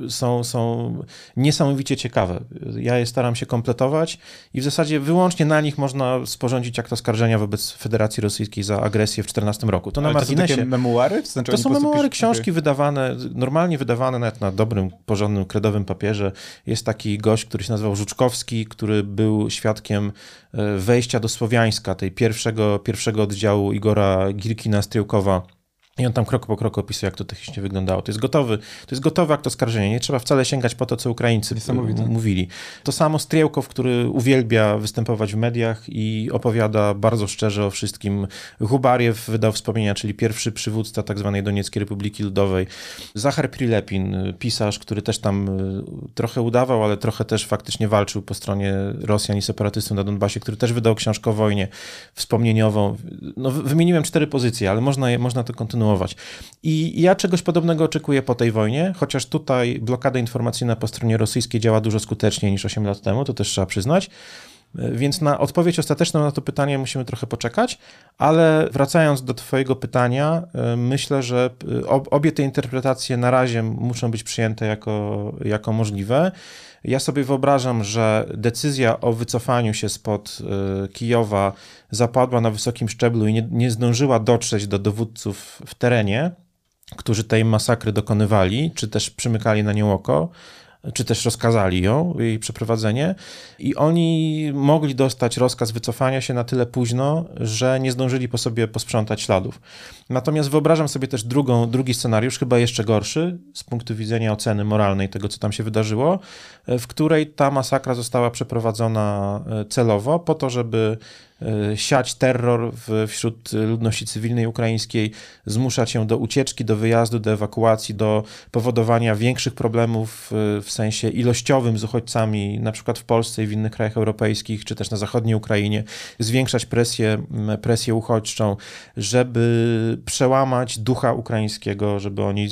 są, są niesamowicie ciekawe. Ja je staram się kompletować i w zasadzie wyłącznie na nich można sporządzić akt oskarżenia wobec Federacji Rosyjskiej za agresję w 14 roku. To na Ale marginesie. To są memuary? To, znaczy to są memuary, książki wydawane, normalnie wydawane nawet na dobrym, porządnym, kredowym papierze. Jest taki gość, który się nazywał Żuczkowski, który był świadkiem e, wejścia do Słowiańska, tej pierwszego, pierwszego oddziału Igora Girkina z Tyłkowa i on tam krok po kroku opisuje, jak to technicznie wyglądało. To jest gotowy, to jest gotowy akt oskarżenia. Nie trzeba wcale sięgać po to, co Ukraińcy mówili. To samo Striełkow, który uwielbia występować w mediach i opowiada bardzo szczerze o wszystkim. Hubariew wydał wspomnienia, czyli pierwszy przywódca tak zwanej Donieckiej Republiki Ludowej. Zachar Prilepin, pisarz, który też tam y, trochę udawał, ale trochę też faktycznie walczył po stronie Rosjan i separatystów na Donbasie, który też wydał książkę o wojnie wspomnieniową. No, wymieniłem cztery pozycje, ale można, można to kontynuować kontynuować. I ja czegoś podobnego oczekuję po tej wojnie, chociaż tutaj blokada informacyjna po stronie rosyjskiej działa dużo skuteczniej niż 8 lat temu, to też trzeba przyznać. Więc na odpowiedź ostateczną na to pytanie musimy trochę poczekać, ale wracając do Twojego pytania, e, myślę, że e, obie te interpretacje na razie muszą być przyjęte jako, jako możliwe. Ja sobie wyobrażam, że decyzja o wycofaniu się spod e, Kijowa zapadła na wysokim szczeblu i nie, nie zdążyła dotrzeć do dowódców w terenie, którzy tej masakry dokonywali, czy też przymykali na nią oko, czy też rozkazali ją, jej przeprowadzenie, i oni mogli dostać rozkaz wycofania się na tyle późno, że nie zdążyli po sobie posprzątać śladów. Natomiast wyobrażam sobie też drugą, drugi scenariusz, chyba jeszcze gorszy, z punktu widzenia oceny moralnej tego, co tam się wydarzyło, w której ta masakra została przeprowadzona e, celowo, po to, żeby siać terror wśród ludności cywilnej ukraińskiej, zmuszać ją do ucieczki, do wyjazdu, do ewakuacji, do powodowania większych problemów e, w sensie ilościowym z uchodźcami, na przykład w Polsce i w innych krajach europejskich, czy też na zachodniej Ukrainie, zwiększać presję, presję uchodźczą, żeby przełamać ducha ukraińskiego, żeby oni,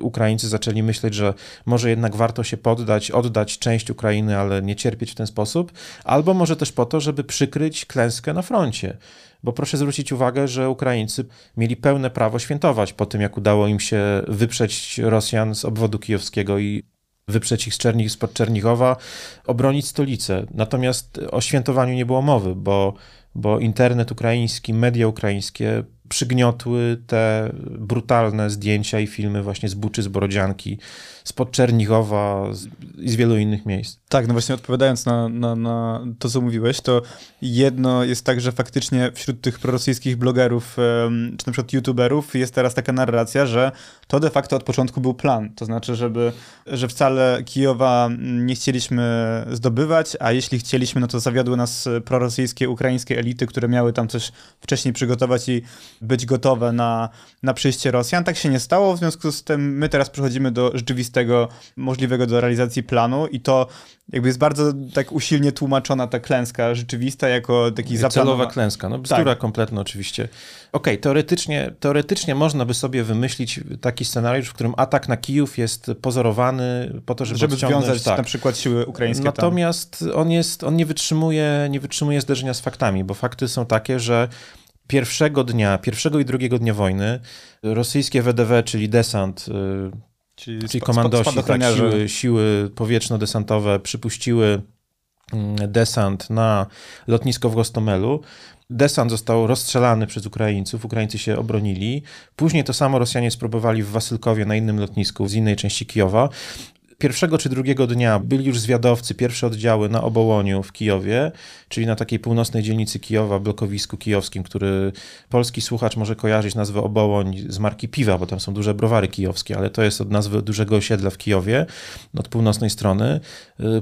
Ukraińcy zaczęli myśleć, że może jednak warto się poddać, oddać część Ukrainy, ale nie cierpieć w ten sposób, albo może też po to, żeby przykryć klęskę na froncie. Bo proszę zwrócić uwagę, że Ukraińcy mieli pełne prawo świętować po tym, jak udało im się wyprzeć Rosjan z obwodu kijowskiego i wyprzeć ich z Czerni, spod Czernichowa, obronić stolicę. Natomiast o świętowaniu nie było mowy, bo, bo internet ukraiński, media ukraińskie przygniotły te brutalne zdjęcia i filmy właśnie z Buczy, z Borodzianki, spod Czernichowa i z wielu innych miejsc. Tak, no właśnie odpowiadając na, na, na to, co mówiłeś, to jedno jest tak, że faktycznie wśród tych prorosyjskich blogerów, czy na przykład youtuberów jest teraz taka narracja, że to de facto od początku był plan. To znaczy, żeby, że wcale Kijowa nie chcieliśmy zdobywać, a jeśli chcieliśmy, no to zawiodły nas prorosyjskie, ukraińskie elity, które miały tam coś wcześniej przygotować i być gotowe na, na przyjście Rosjan. Tak się nie stało, w związku z tym my teraz przechodzimy do rzeczywistego, możliwego do realizacji planu i to jakby jest bardzo tak usilnie tłumaczona ta klęska rzeczywista jako taki zaplanowa... Celowa klęska, no bzdura tak. kompletna oczywiście. Okej, okay, teoretycznie, teoretycznie można by sobie wymyślić taki scenariusz, w którym atak na Kijów jest pozorowany po to, żeby Żeby związać tak. na przykład siły ukraińskie Natomiast tam. on jest, on nie wytrzymuje, nie wytrzymuje zderzenia z faktami, bo fakty są takie, że pierwszego dnia, pierwszego i drugiego dnia wojny rosyjskie WDW, czyli desant, y, czyli, czyli komandosi, tak, siły, siły powietrzno-desantowe przypuściły mm, desant na lotnisko w Gostomelu. Desant został rozstrzelany przez Ukraińców, Ukraińcy się obronili. Później to samo Rosjanie spróbowali w Wasylkowie na innym lotnisku z innej części Kijowa pierwszego czy drugiego dnia byli już zwiadowcy, pierwsze oddziały na Obołoniu w Kijowie, czyli na takiej północnej dzielnicy Kijowa, blokowisku kijowskim, który polski słuchacz może kojarzyć nazwę Obołoń z marki piwa, bo tam są duże browary kijowskie, ale to jest od nazwy dużego osiedla w Kijowie, od północnej strony.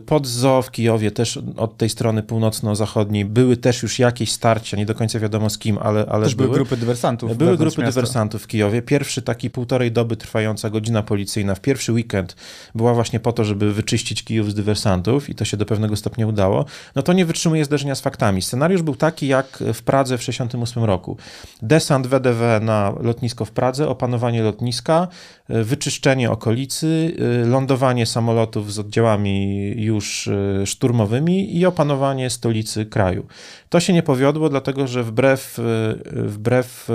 Pod zoo w Kijowie, też od tej strony północno-zachodniej, były też już jakieś starcia, nie do końca wiadomo z kim, ale, ale też były. były grupy dywersantów. Były grupy miasta. dywersantów w Kijowie. Pierwszy taki półtorej doby trwająca godzina policyjna w pierwszy weekend była właśnie po to, żeby wyczyścić Kijów z dywersantów i to się do pewnego stopnia udało, no to nie wytrzymuje zderzenia z faktami. Scenariusz był taki jak w Pradze w 1968 roku. Desant WDW na lotnisko w Pradze, opanowanie lotniska, y, wyczyszczenie okolicy, y, lądowanie samolotów z oddziałami już y, szturmowymi i opanowanie stolicy kraju. To się nie powiodło, dlatego że wbrew, wbrew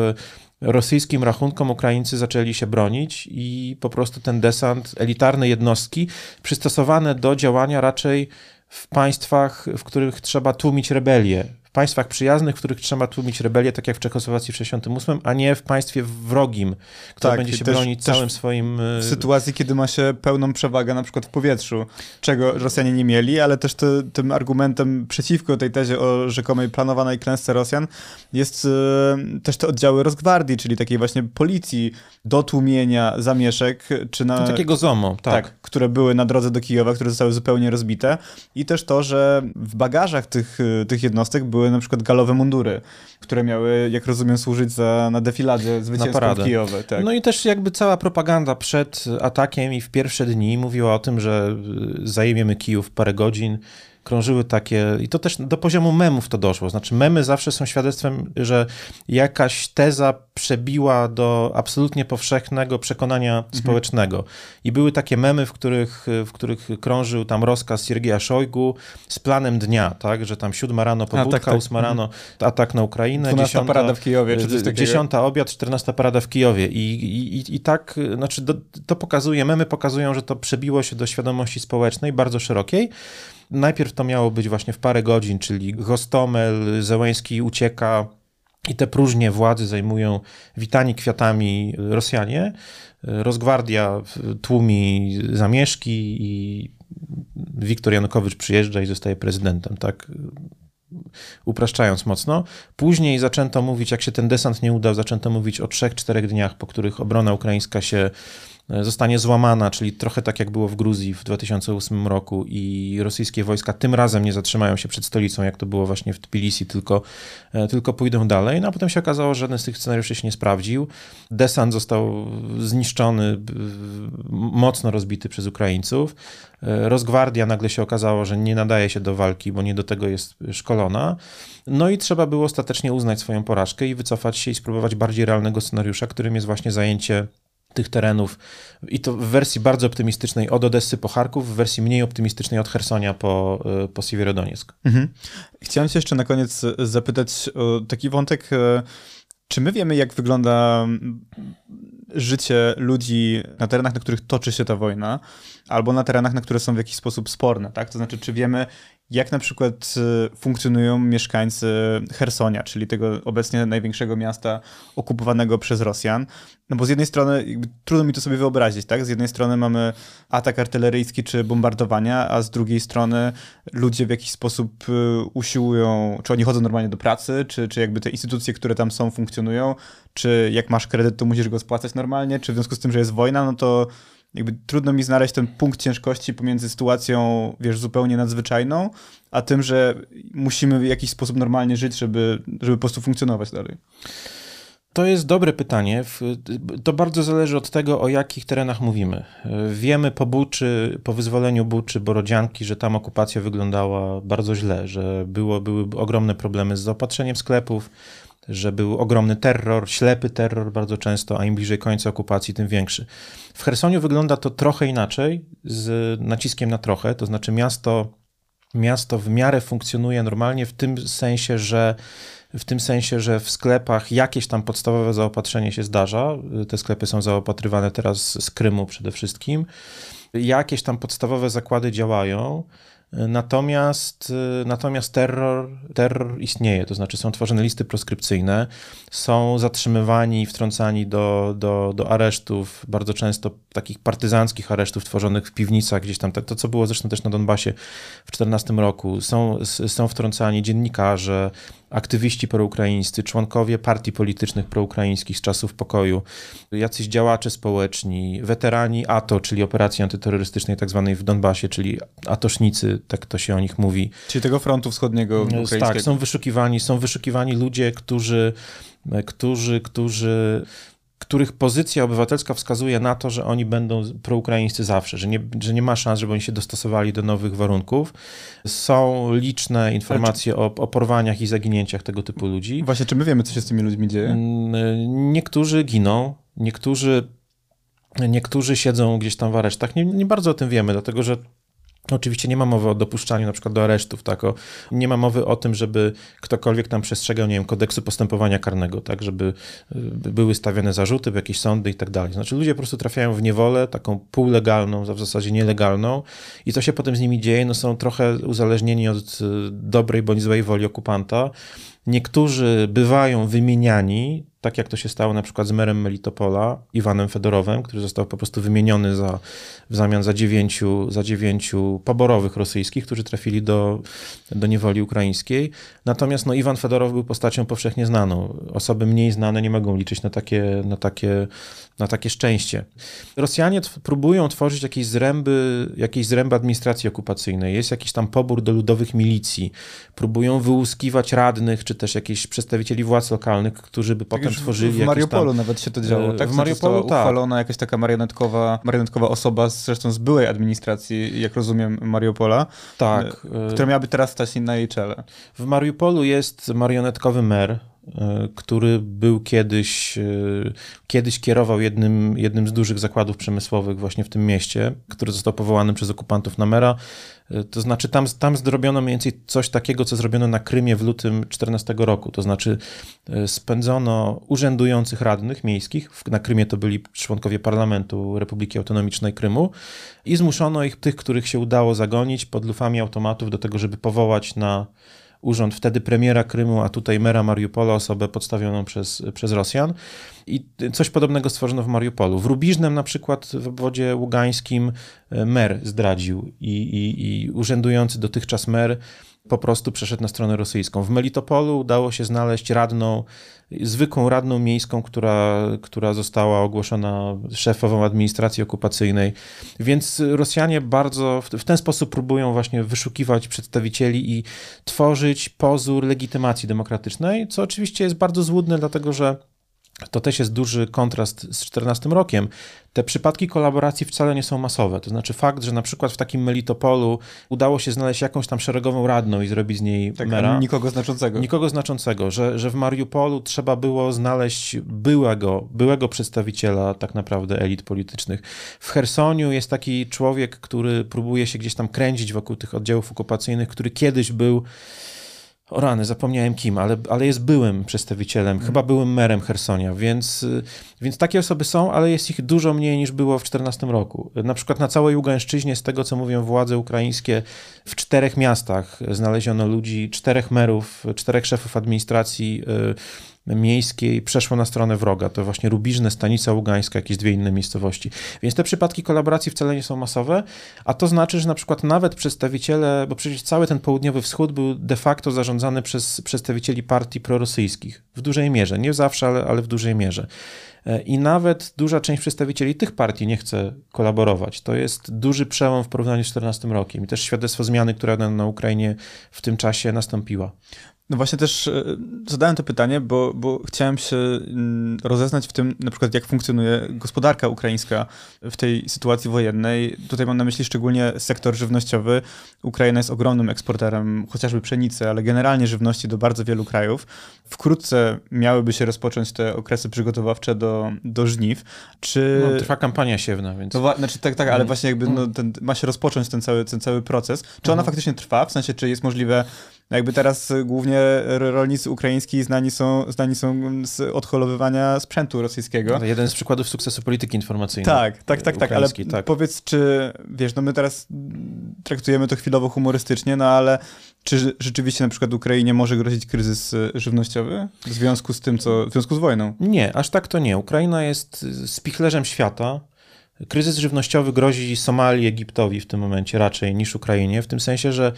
rosyjskim rachunkom Ukraińcy zaczęli się bronić i po prostu ten desant, elitarne jednostki przystosowane do działania raczej w państwach, w których trzeba tłumić rebelię, państwach przyjaznych, w których trzeba tłumić rebelię, tak jak w Czechosłowacji w 68, a nie w państwie wrogim, które tak, będzie się też, bronić też całym swoim... W e, sytuacji, kiedy ma się pełną przewagę na przykład w powietrzu, czego Rosjanie nie mieli, ale też to, tym argumentem przeciwko tej tezie o rzekomej planowanej klęsce Rosjan jest e, też te oddziały Rosgwardii, czyli takiej właśnie policji do tłumienia zamieszek, czy na... To takiego ZOMO, tak. tak. które były na drodze do Kijowa, które zostały zupełnie rozbite i też to, że w bagażach tych, e, tych jednostek były były na przykład galowe mundury, które miały, jak rozumiem, służyć za, na defiladzie zwycięską w Kijowie. Tak. No i też jakby cała propaganda przed atakiem i w pierwsze dni mówiła o tym, że zajmiemy Kijów parę godzin, krążyły takie, i to też do poziomu memów to doszło. Znaczy, memy zawsze są świadectwem, że jakaś teza przebiła do absolutnie powszechnego przekonania mhm. społecznego. I były takie memy, w których, w których krążył tam rozkaz Siergieja Szojgu z planem dnia, tak, że tam siódma rano pobudka, tak, tak. ósma rano mhm. atak na Ukrainę, dziesiąta parada w Kijowie, czy coś takiego. Dziesiąta obiad, czternasta parada w Kijowie. I, i, i tak, znaczy, do, to pokazuje, memy pokazują, że to przebiło się do świadomości społecznej, bardzo szerokiej. Najpierw to miało być właśnie w parę godzin, czyli Gostomel, Zełęski ucieka i te próżnie władzy zajmują witani kwiatami Rosjanie. Rozgwardia tłumi zamieszki i Wiktor Janukowicz przyjeżdża i zostaje prezydentem, tak? Upraszczając mocno. Później zaczęto mówić, jak się ten desant nie udał, zaczęto mówić o trzech, czterech dniach, po których obrona ukraińska się zostanie złamana, czyli trochę tak jak było w Gruzji w 2008 roku i rosyjskie wojska tym razem nie zatrzymają się przed stolicą, jak to było właśnie w Tbilisi, tylko, e, tylko pójdą dalej. No a potem się okazało, że żaden z tych scenariuszy się nie sprawdził. Desant został zniszczony, mocno rozbity przez Ukraińców. E, Rozgwardia nagle się okazało, że nie nadaje się do walki, bo nie do tego jest szkolona. No i trzeba było ostatecznie uznać swoją porażkę i wycofać się i spróbować bardziej realnego scenariusza, którym jest właśnie zajęcie tych terenów i to w wersji bardzo optymistycznej od Odessy po Charków, w wersji mniej optymistycznej od Hersonia po, e, po Siewierodoniec. Mhm. Chciałem się jeszcze na koniec zapytać o taki wątek, e, czy my wiemy jak wygląda życie ludzi na terenach, na których toczy się ta wojna, albo na terenach, na które są w jakiś sposób sporne, tak? To znaczy, czy wiemy, jak na przykład y, funkcjonują mieszkańcy Hersonia, czyli tego obecnie największego miasta okupowanego przez Rosjan. No bo z jednej strony trudno mi to sobie wyobrazić, tak? Z jednej strony mamy atak artyleryjski czy bombardowania, a z drugiej strony ludzie w jakiś sposób y, usiłują, czy oni chodzą normalnie do pracy, czy, czy jakby te instytucje, które tam są, funkcjonują, czy jak masz kredyt, to musisz go spłacać normalnie, czy w związku z tym, że jest wojna, no to jakby trudno mi znaleźć ten punkt ciężkości pomiędzy sytuacją, wiesz, zupełnie nadzwyczajną, a tym, że musimy w jakiś sposób normalnie żyć, żeby, żeby po prostu funkcjonować dalej. To jest dobre pytanie. To bardzo zależy od tego, o jakich terenach mówimy. Wiemy po Buczy, po wyzwoleniu Buczy, Borodzianki, że tam okupacja wyglądała bardzo źle, że było, były ogromne problemy z zaopatrzeniem sklepów, że był ogromny terror, ślepy terror bardzo często, a im bliżej końca okupacji, tym większy. W Chersoniu wygląda to trochę inaczej, z naciskiem na trochę, to znaczy miasto, miasto w miarę funkcjonuje normalnie w tym sensie, że w tym sensie, że w sklepach jakieś tam podstawowe zaopatrzenie się zdarza. Te sklepy są zaopatrywane teraz z Krymu przede wszystkim. Jakieś tam podstawowe zakłady działają. Natomiast, y, natomiast terror, terror istnieje, to znaczy są tworzone listy proskrypcyjne, są zatrzymywani, wtrącani do, do, do aresztów, bardzo często takich partyzanckich aresztów tworzonych w piwnicach gdzieś tam, to co było zresztą też na Donbasie w 14 roku. Są, są wtrącani dziennikarze, aktywiści proukraińscy, członkowie partii politycznych proukraińskich z czasów pokoju, jacyś działacze społeczni, weterani ATO, czyli operacji antyterrorystycznej tak zwanej w Donbasie, czyli atosznicy, tak to się o nich mówi. Czyli tego frontu wschodniego ukraińskiego. Tak, są wyszukiwani, są wyszukiwani ludzie, którzy, którzy, którzy których pozycja obywatelska wskazuje na to, że oni będą proukraińscy zawsze, że nie, że nie ma szans, żeby oni się dostosowali do nowych warunków. Są liczne informacje o, o porwaniach i zaginięciach tego typu ludzi. Właśnie, czy my wiemy, co się z tymi ludźmi dzieje? Mm, niektórzy giną, niektórzy, niektórzy siedzą gdzieś tam w aresztach. Nie, nie bardzo o tym wiemy, dlatego że Oczywiście nie ma mowy o dopuszczaniu na przykład do aresztów, tak? O, nie ma mowy o tym, żeby ktokolwiek tam przestrzegał, nie wiem, kodeksu postępowania karnego, tak? Żeby y, były stawiane zarzuty w jakieś sądy i tak dalej. Znaczy ludzie po prostu trafiają w niewolę, taką półlegalną, w zasadzie nielegalną i co się potem z nimi dzieje, no są trochę uzależnieni od y, dobrej bądź złej woli okupanta. Niektórzy bywają wymieniani, tak jak to się stało na przykład z merem Melitopola, Iwanem Fedorowem, który został po prostu wymieniony za, w zamian za dziewięciu, za dziewięciu poborowych rosyjskich, którzy trafili do, do niewoli ukraińskiej. Natomiast no, Iwan Fedorow był postacią powszechnie znaną. Osoby mniej znane nie mogą liczyć na takie, na takie, na takie szczęście. Rosjanie próbują tworzyć jakieś zręby, jakieś zręby administracji okupacyjnej. Jest jakiś tam pobór do ludowych milicji. Próbują wyłuskiwać radnych, czy też jakichś przedstawicieli władz lokalnych, którzy by tak potem tworzyli W Mariupolu tam, nawet się to działo, tak? W Mariupolu tak. uchwalona jakaś taka marionetkowa, marionetkowa osoba, zresztą z byłej administracji, jak rozumiem, Mariupola, tak. E, która miałaby teraz stać na jej czele. W Mariupolu jest marionetkowy mer, E, który był kiedyś, e, kiedyś kierował jednym, jednym z dużych zakładów przemysłowych właśnie w tym mieście, który został powołany przez okupantów na mera. E, to znaczy tam, tam zrobiono mniej więcej coś takiego, co zrobiono na Krymie w lutym 14 roku. To znaczy spędzono urzędujących radnych miejskich, na Krymie to byli członkowie parlamentu Republiki Autonomicznej Krymu i zmuszono ich, tych, których się udało zagonić pod lufami automatów do tego, żeby powołać na urząd wtedy premiera Krymu, a tutaj mera Mariupola, osobę podstawioną przez, przez Rosjan. I coś podobnego stworzono w Mariupolu. W Rubiżnem na przykład w obwodzie ługańskim e, mer zdradził i, i, i urzędujący dotychczas mer po prostu przeszedł na stronę rosyjską. W Melitopolu udało się znaleźć radną, zwykłą radną miejską, która, która została ogłoszona szefową administracji okupacyjnej. Więc Rosjanie bardzo w, w ten sposób próbują właśnie wyszukiwać przedstawicieli i tworzyć pozór legitymacji demokratycznej, co oczywiście jest bardzo złudne, dlatego że to też jest duży kontrast z 14 rokiem. Te przypadki kolaboracji wcale nie są masowe. To znaczy fakt, że na przykład w takim Melitopolu udało się znaleźć jakąś tam szeregową radną i zrobić z niej tak, mera. Nikogo znaczącego. Nikogo znaczącego, że, że w Mariupolu trzeba było znaleźć byłego, byłego przedstawiciela tak naprawdę elit politycznych. W Hersoniu jest taki człowiek, który próbuje się gdzieś tam kręcić wokół tych oddziałów okupacyjnych, który kiedyś był o rany, zapomniałem kim, ale, ale jest byłym przedstawicielem, mm. chyba byłym merem Hersonia, więc, więc takie osoby są, ale jest ich dużo mniej niż było w 2014 roku. Na przykład na całej Ługańszczyźnie, z tego co mówią władze ukraińskie, w czterech miastach znaleziono ludzi, czterech merów, czterech szefów administracji miejskiej przeszło na stronę wroga. To właśnie Rubiżne, Stanica Ługańska, jakieś dwie inne miejscowości. Więc te przypadki kolaboracji wcale nie są masowe, a to znaczy, że na przykład nawet przedstawiciele, bo przecież cały ten południowy wschód był de facto zarządzany przez przedstawicieli partii prorosyjskich. W dużej mierze, nie zawsze, ale, ale w dużej mierze. E, I nawet duża część przedstawicieli tych partii nie chce kolaborować. To jest duży przełom w porównaniu z 14 rokiem i też świadectwo zmiany, która na, na Ukrainie w tym czasie nastąpiła. No właśnie też e, zadałem to pytanie, bo, bo chciałem się mm, rozeznać w tym, na przykład jak funkcjonuje gospodarka ukraińska w tej sytuacji wojennej. Tutaj mam na myśli szczególnie sektor żywnościowy. Ukraina jest ogromnym eksporterem chociażby pszenicy, ale generalnie żywności do bardzo wielu krajów. Wkrótce miałyby się rozpocząć te okresy przygotowawcze do, do żniw. Czy... No, trwa kampania siewna, więc... To, znaczy, tak, tak, ale mm. właśnie jakby no, ten, ma się rozpocząć ten cały, ten cały proces. Czy ona mhm. faktycznie trwa? W sensie, czy jest możliwe jakby teraz głównie rolnicy ukraiński znani są, znani są z odholowywania sprzętu rosyjskiego. Ale jeden z przykładów sukcesu polityki informacyjnej. Tak, tak, tak, tak, ale tak. powiedz, czy wiesz, no my teraz traktujemy to chwilowo humorystycznie, no ale czy rzeczywiście na przykład Ukrainie może grozić kryzys żywnościowy w związku z tym, co, w związku z wojną? Nie, aż tak to nie. Ukraina jest spichlerzem świata. Kryzys żywnościowy grozi Somalii, Egiptowi w tym momencie raczej niż Ukrainie, w tym sensie, że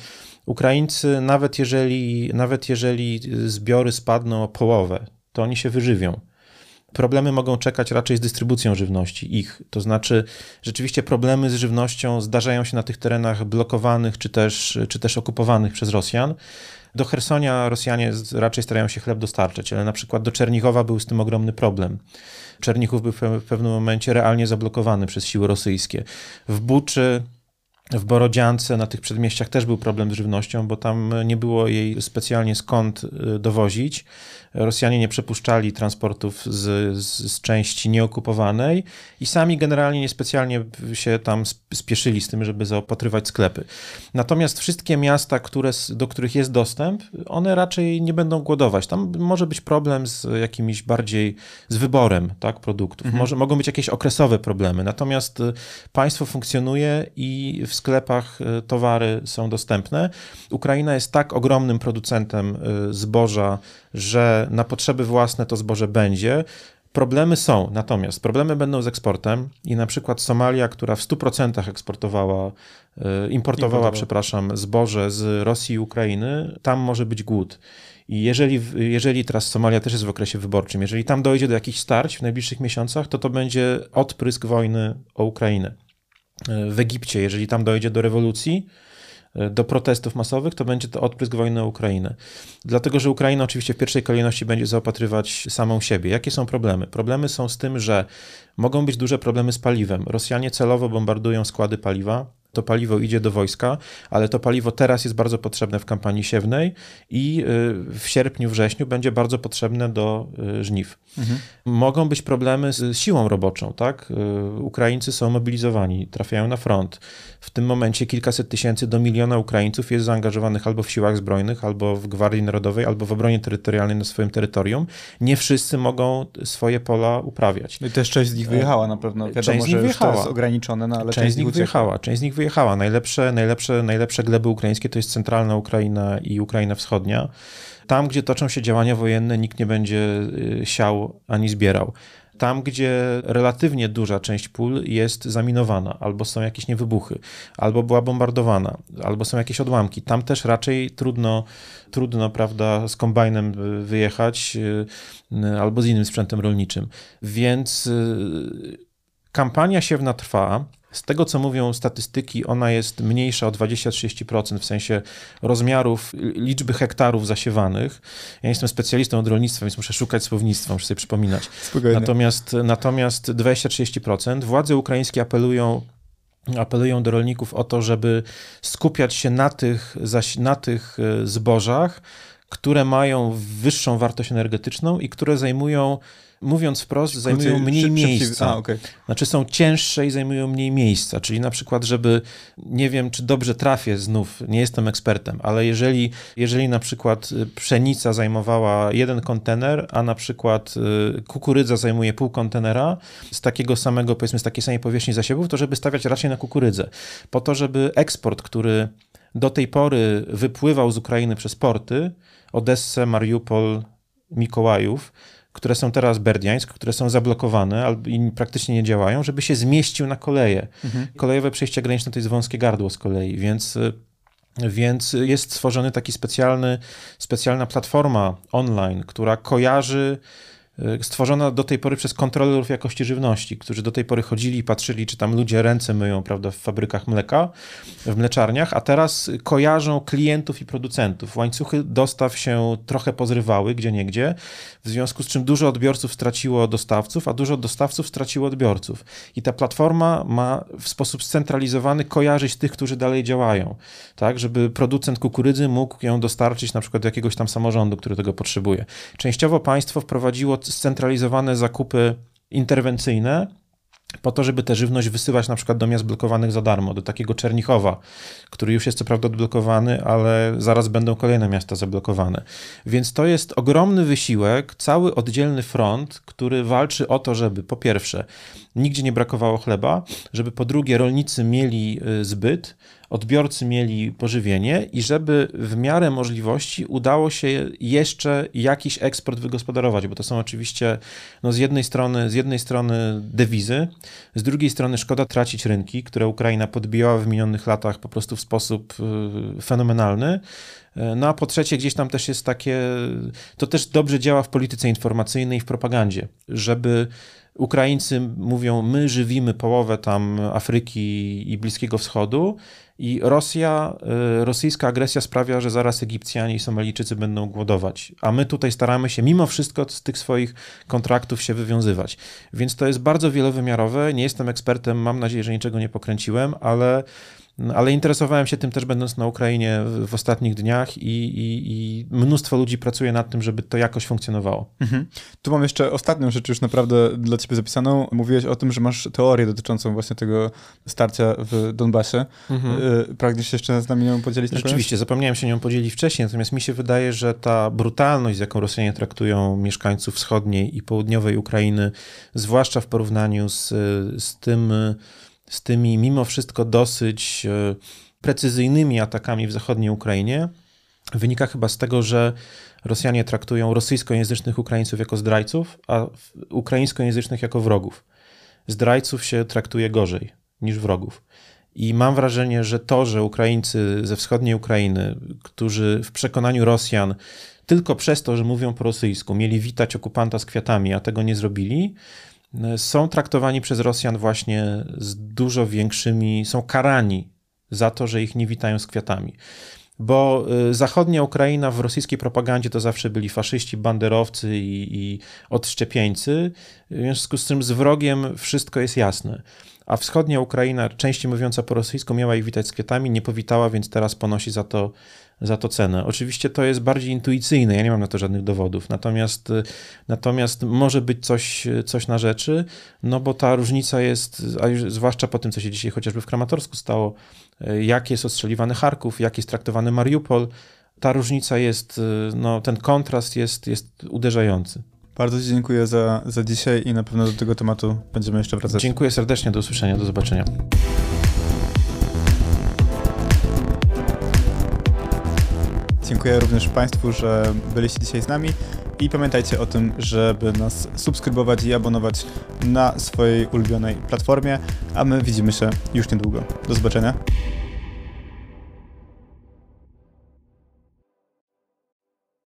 Ukraińcy, nawet jeżeli, nawet jeżeli zbiory spadną o połowę, to oni się wyżywią. Problemy mogą czekać raczej z dystrybucją żywności, ich. To znaczy, rzeczywiście problemy z żywnością zdarzają się na tych terenach blokowanych czy też, czy też okupowanych przez Rosjan. Do Hersonia Rosjanie raczej starają się chleb dostarczać, ale na przykład do Czernichowa był z tym ogromny problem. Czernichów był w pewnym momencie realnie zablokowany przez siły rosyjskie. W Buczy w Borodziance, na tych przedmieściach też był problem z żywnością, bo tam nie było jej specjalnie skąd y, dowozić. Rosjanie nie przepuszczali transportów z, z, z, części nieokupowanej i sami generalnie niespecjalnie się tam spieszyli z tym, żeby zaopatrywać sklepy. Natomiast wszystkie miasta, które, do których jest dostęp, one raczej nie będą głodować. Tam może być problem z jakimiś bardziej, z wyborem tak, produktów. Mhm. Może, mogą być jakieś okresowe problemy. Natomiast y, państwo funkcjonuje i w sklepach y, towary są dostępne. Ukraina jest tak ogromnym producentem y, zboża, że na potrzeby własne to zboże będzie. Problemy są, natomiast problemy będą z eksportem i na przykład Somalia, która w 100% eksportowała, y, importowała, importowała, przepraszam, zboże z Rosji i Ukrainy, tam może być głód. I jeżeli, jeżeli teraz Somalia też jest w okresie wyborczym, jeżeli tam dojdzie do jakichś starć w najbliższych miesiącach, to to będzie odprysk wojny o Ukrainę w Egipcie, jeżeli tam dojdzie do rewolucji, e, do protestów masowych, to będzie to odprysk wojny o Ukrainę. Dlatego, że Ukraina oczywiście w pierwszej kolejności będzie zaopatrywać samą siebie. Jakie są problemy? Problemy są z tym, że mogą być duże problemy z paliwem. Rosjanie celowo bombardują składy paliwa, to paliwo idzie do wojska, ale to paliwo teraz jest bardzo potrzebne w kampanii siewnej i y, w sierpniu, wrześniu będzie bardzo potrzebne do y, żniw. Mhm. Mogą być problemy z siłą roboczą, tak? Y, Ukraińcy są mobilizowani, trafiają na front. W tym momencie kilkaset tysięcy do miliona Ukraińców jest zaangażowanych albo w siłach zbrojnych, albo w Gwardii Narodowej, albo w obronie terytorialnej na swoim terytorium. Nie wszyscy mogą swoje pola uprawiać. No I też część z nich wyjechała na pewno. Wiadomo, część z nich wyjechała. jest ograniczone, no ale część, część z nich wyjechała. Część z nich wyjechała. Najlepsze, najlepsze, najlepsze gleby ukraińskie to jest centralna Ukraina i Ukraina wschodnia. Tam, gdzie toczą się działania wojenne, nikt nie będzie y, siał ani zbierał tam, gdzie relatywnie duża część pól jest zaminowana, albo są jakieś niewybuchy, albo była bombardowana, albo są jakieś odłamki, tam też raczej trudno, trudno prawda, z kombajnem wyjechać, y, albo z innym sprzętem rolniczym. Więc y, kampania siewna trwa. Z tego, co mówią statystyki, ona jest mniejsza o 20-30% w sensie rozmiarów, liczby hektarów zasiewanych. Ja jestem specjalistą od rolnictwa, więc muszę szukać słownictwa, muszę sobie przypominać. Spokojnie. Natomiast, natomiast 20-30%. Władze ukraińskie apelują apelują do rolników o to, żeby skupiać się na tych, na tych e, zbożach, które mają wyższą wartość energetyczną i które zajmują mówiąc wprost, zajmują mniej szyb, miejsca. A, okay. Znaczy są cięższe i zajmują mniej miejsca. Czyli na przykład, żeby, nie wiem, czy dobrze trafię znów, nie jestem ekspertem, ale jeżeli, jeżeli na przykład y, pszenica zajmowała jeden kontener, a na przykład y, kukurydza zajmuje pół kontenera z takiego samego, powiedzmy, z takiej samej powierzchni zasiewów, to żeby stawiać raczej na kukurydzę. Po to, żeby eksport, który do tej pory wypływał z Ukrainy przez porty, Odessę, Mariupol, Mikołajów, które są teraz Berdiańsk, które są zablokowane i praktycznie nie działają, żeby się zmieścił na koleje. Mhm. Kolejowe przejście graniczne to jest wąskie gardło z kolei, więc więc jest stworzony taki specjalny, specjalna platforma online, która kojarzy Y, stworzona do tej pory przez kontrolerów jakości żywności, którzy do tej pory chodzili i patrzyli, czy tam ludzie ręce myją, prawda, w fabrykach mleka, w mleczarniach, a teraz kojarzą klientów i producentów. Łańcuchy dostaw się trochę pozrywały, gdzie niegdzie, w związku z czym dużo odbiorców straciło dostawców, a dużo dostawców straciło odbiorców. I ta platforma ma w sposób scentralizowany kojarzyć tych, którzy dalej działają, tak, żeby producent kukurydzy mógł ją dostarczyć na przykład do jakiegoś tam samorządu, który tego potrzebuje. Częściowo państwo wprowadziło scentralizowane zakupy interwencyjne, po to, żeby tę żywność wysyłać na przykład do miast blokowanych za darmo, do takiego Czernichowa, który już jest co prawda odblokowany, ale zaraz będą kolejne miasta zablokowane. Więc to jest ogromny wysiłek, cały oddzielny front, który walczy o to, żeby po pierwsze nigdzie nie brakowało chleba, żeby po drugie rolnicy mieli y, zbyt, odbiorcy mieli pożywienie i żeby w miarę możliwości udało się jeszcze jakiś eksport wygospodarować, bo to są oczywiście no z, jednej strony, z jednej strony dewizy, z drugiej strony szkoda tracić rynki, które Ukraina podbijała w minionych latach po prostu w sposób y, fenomenalny. No a po trzecie, gdzieś tam też jest takie, to też dobrze działa w polityce informacyjnej i w propagandzie, żeby Ukraińcy mówią, my żywimy połowę tam Afryki i Bliskiego Wschodu i Rosja, y, rosyjska agresja sprawia, że zaraz Egipcjanie i Somalijczycy będą głodować, a my tutaj staramy się mimo wszystko z tych swoich kontraktów się wywiązywać. Więc to jest bardzo wielowymiarowe. Nie jestem ekspertem, mam nadzieję, że niczego nie pokręciłem, ale ale interesowałem się tym też będąc na Ukrainie w, w ostatnich dniach i, i, i, mnóstwo ludzi pracuje nad tym, żeby to jakoś funkcjonowało. Mhm. Tu mam jeszcze ostatnią rzecz już naprawdę dla ciebie zapisaną. Mówiłeś o tym, że masz teorię dotyczącą właśnie tego starcia w Donbasie. Mhm. Y, pragniesz się jeszcze z nami nią podzielić? Rzeczywiście, zapomniałem się nią podzielić wcześniej, natomiast mi się wydaje, że ta brutalność, z jaką Rosjanie traktują mieszkańców wschodniej i południowej Ukrainy, zwłaszcza w porównaniu z, z tym z tymi mimo wszystko dosyć e, precyzyjnymi atakami w zachodniej Ukrainie wynika chyba z tego, że Rosjanie traktują rosyjskojęzycznych Ukraińców jako zdrajców, a ukraińskojęzycznych jako wrogów. Zdrajców się traktuje gorzej niż wrogów. I mam wrażenie, że to, że Ukraińcy ze wschodniej Ukrainy, którzy w przekonaniu Rosjan tylko przez to, że mówią po rosyjsku, mieli witać okupanta z kwiatami, a tego nie zrobili, są traktowani przez Rosjan właśnie z dużo większymi, są karani za to, że ich nie witają z kwiatami. Bo y, zachodnia Ukraina w rosyjskiej propagandzie to zawsze byli faszyści, banderowcy i, i odszczepieńcy, w związku z tym z wrogiem wszystko jest jasne. A wschodnia Ukraina, częściej mówiąca po rosyjsku, miała ich witać z kwiatami, nie powitała, więc teraz ponosi za to za to cenę. Oczywiście to jest bardziej intuicyjne, ja nie mam na to żadnych dowodów, natomiast, natomiast może być coś, coś na rzeczy, no bo ta różnica jest, a już zwłaszcza po tym, co się dzisiaj chociażby w Kramatorsku stało, jak jest ostrzeliwany Charków, jak jest traktowany Mariupol, ta różnica jest, no ten kontrast jest, jest uderzający. Bardzo Ci dziękuję za, za dzisiaj i na pewno do tego tematu będziemy jeszcze wracać. Dziękuję serdecznie, do usłyszenia, do zobaczenia. Dziękuję również Państwu, że byliście dzisiaj z nami i pamiętajcie o tym, żeby nas subskrybować i abonować na swojej ulubionej platformie, a my widzimy się już niedługo. Do zobaczenia.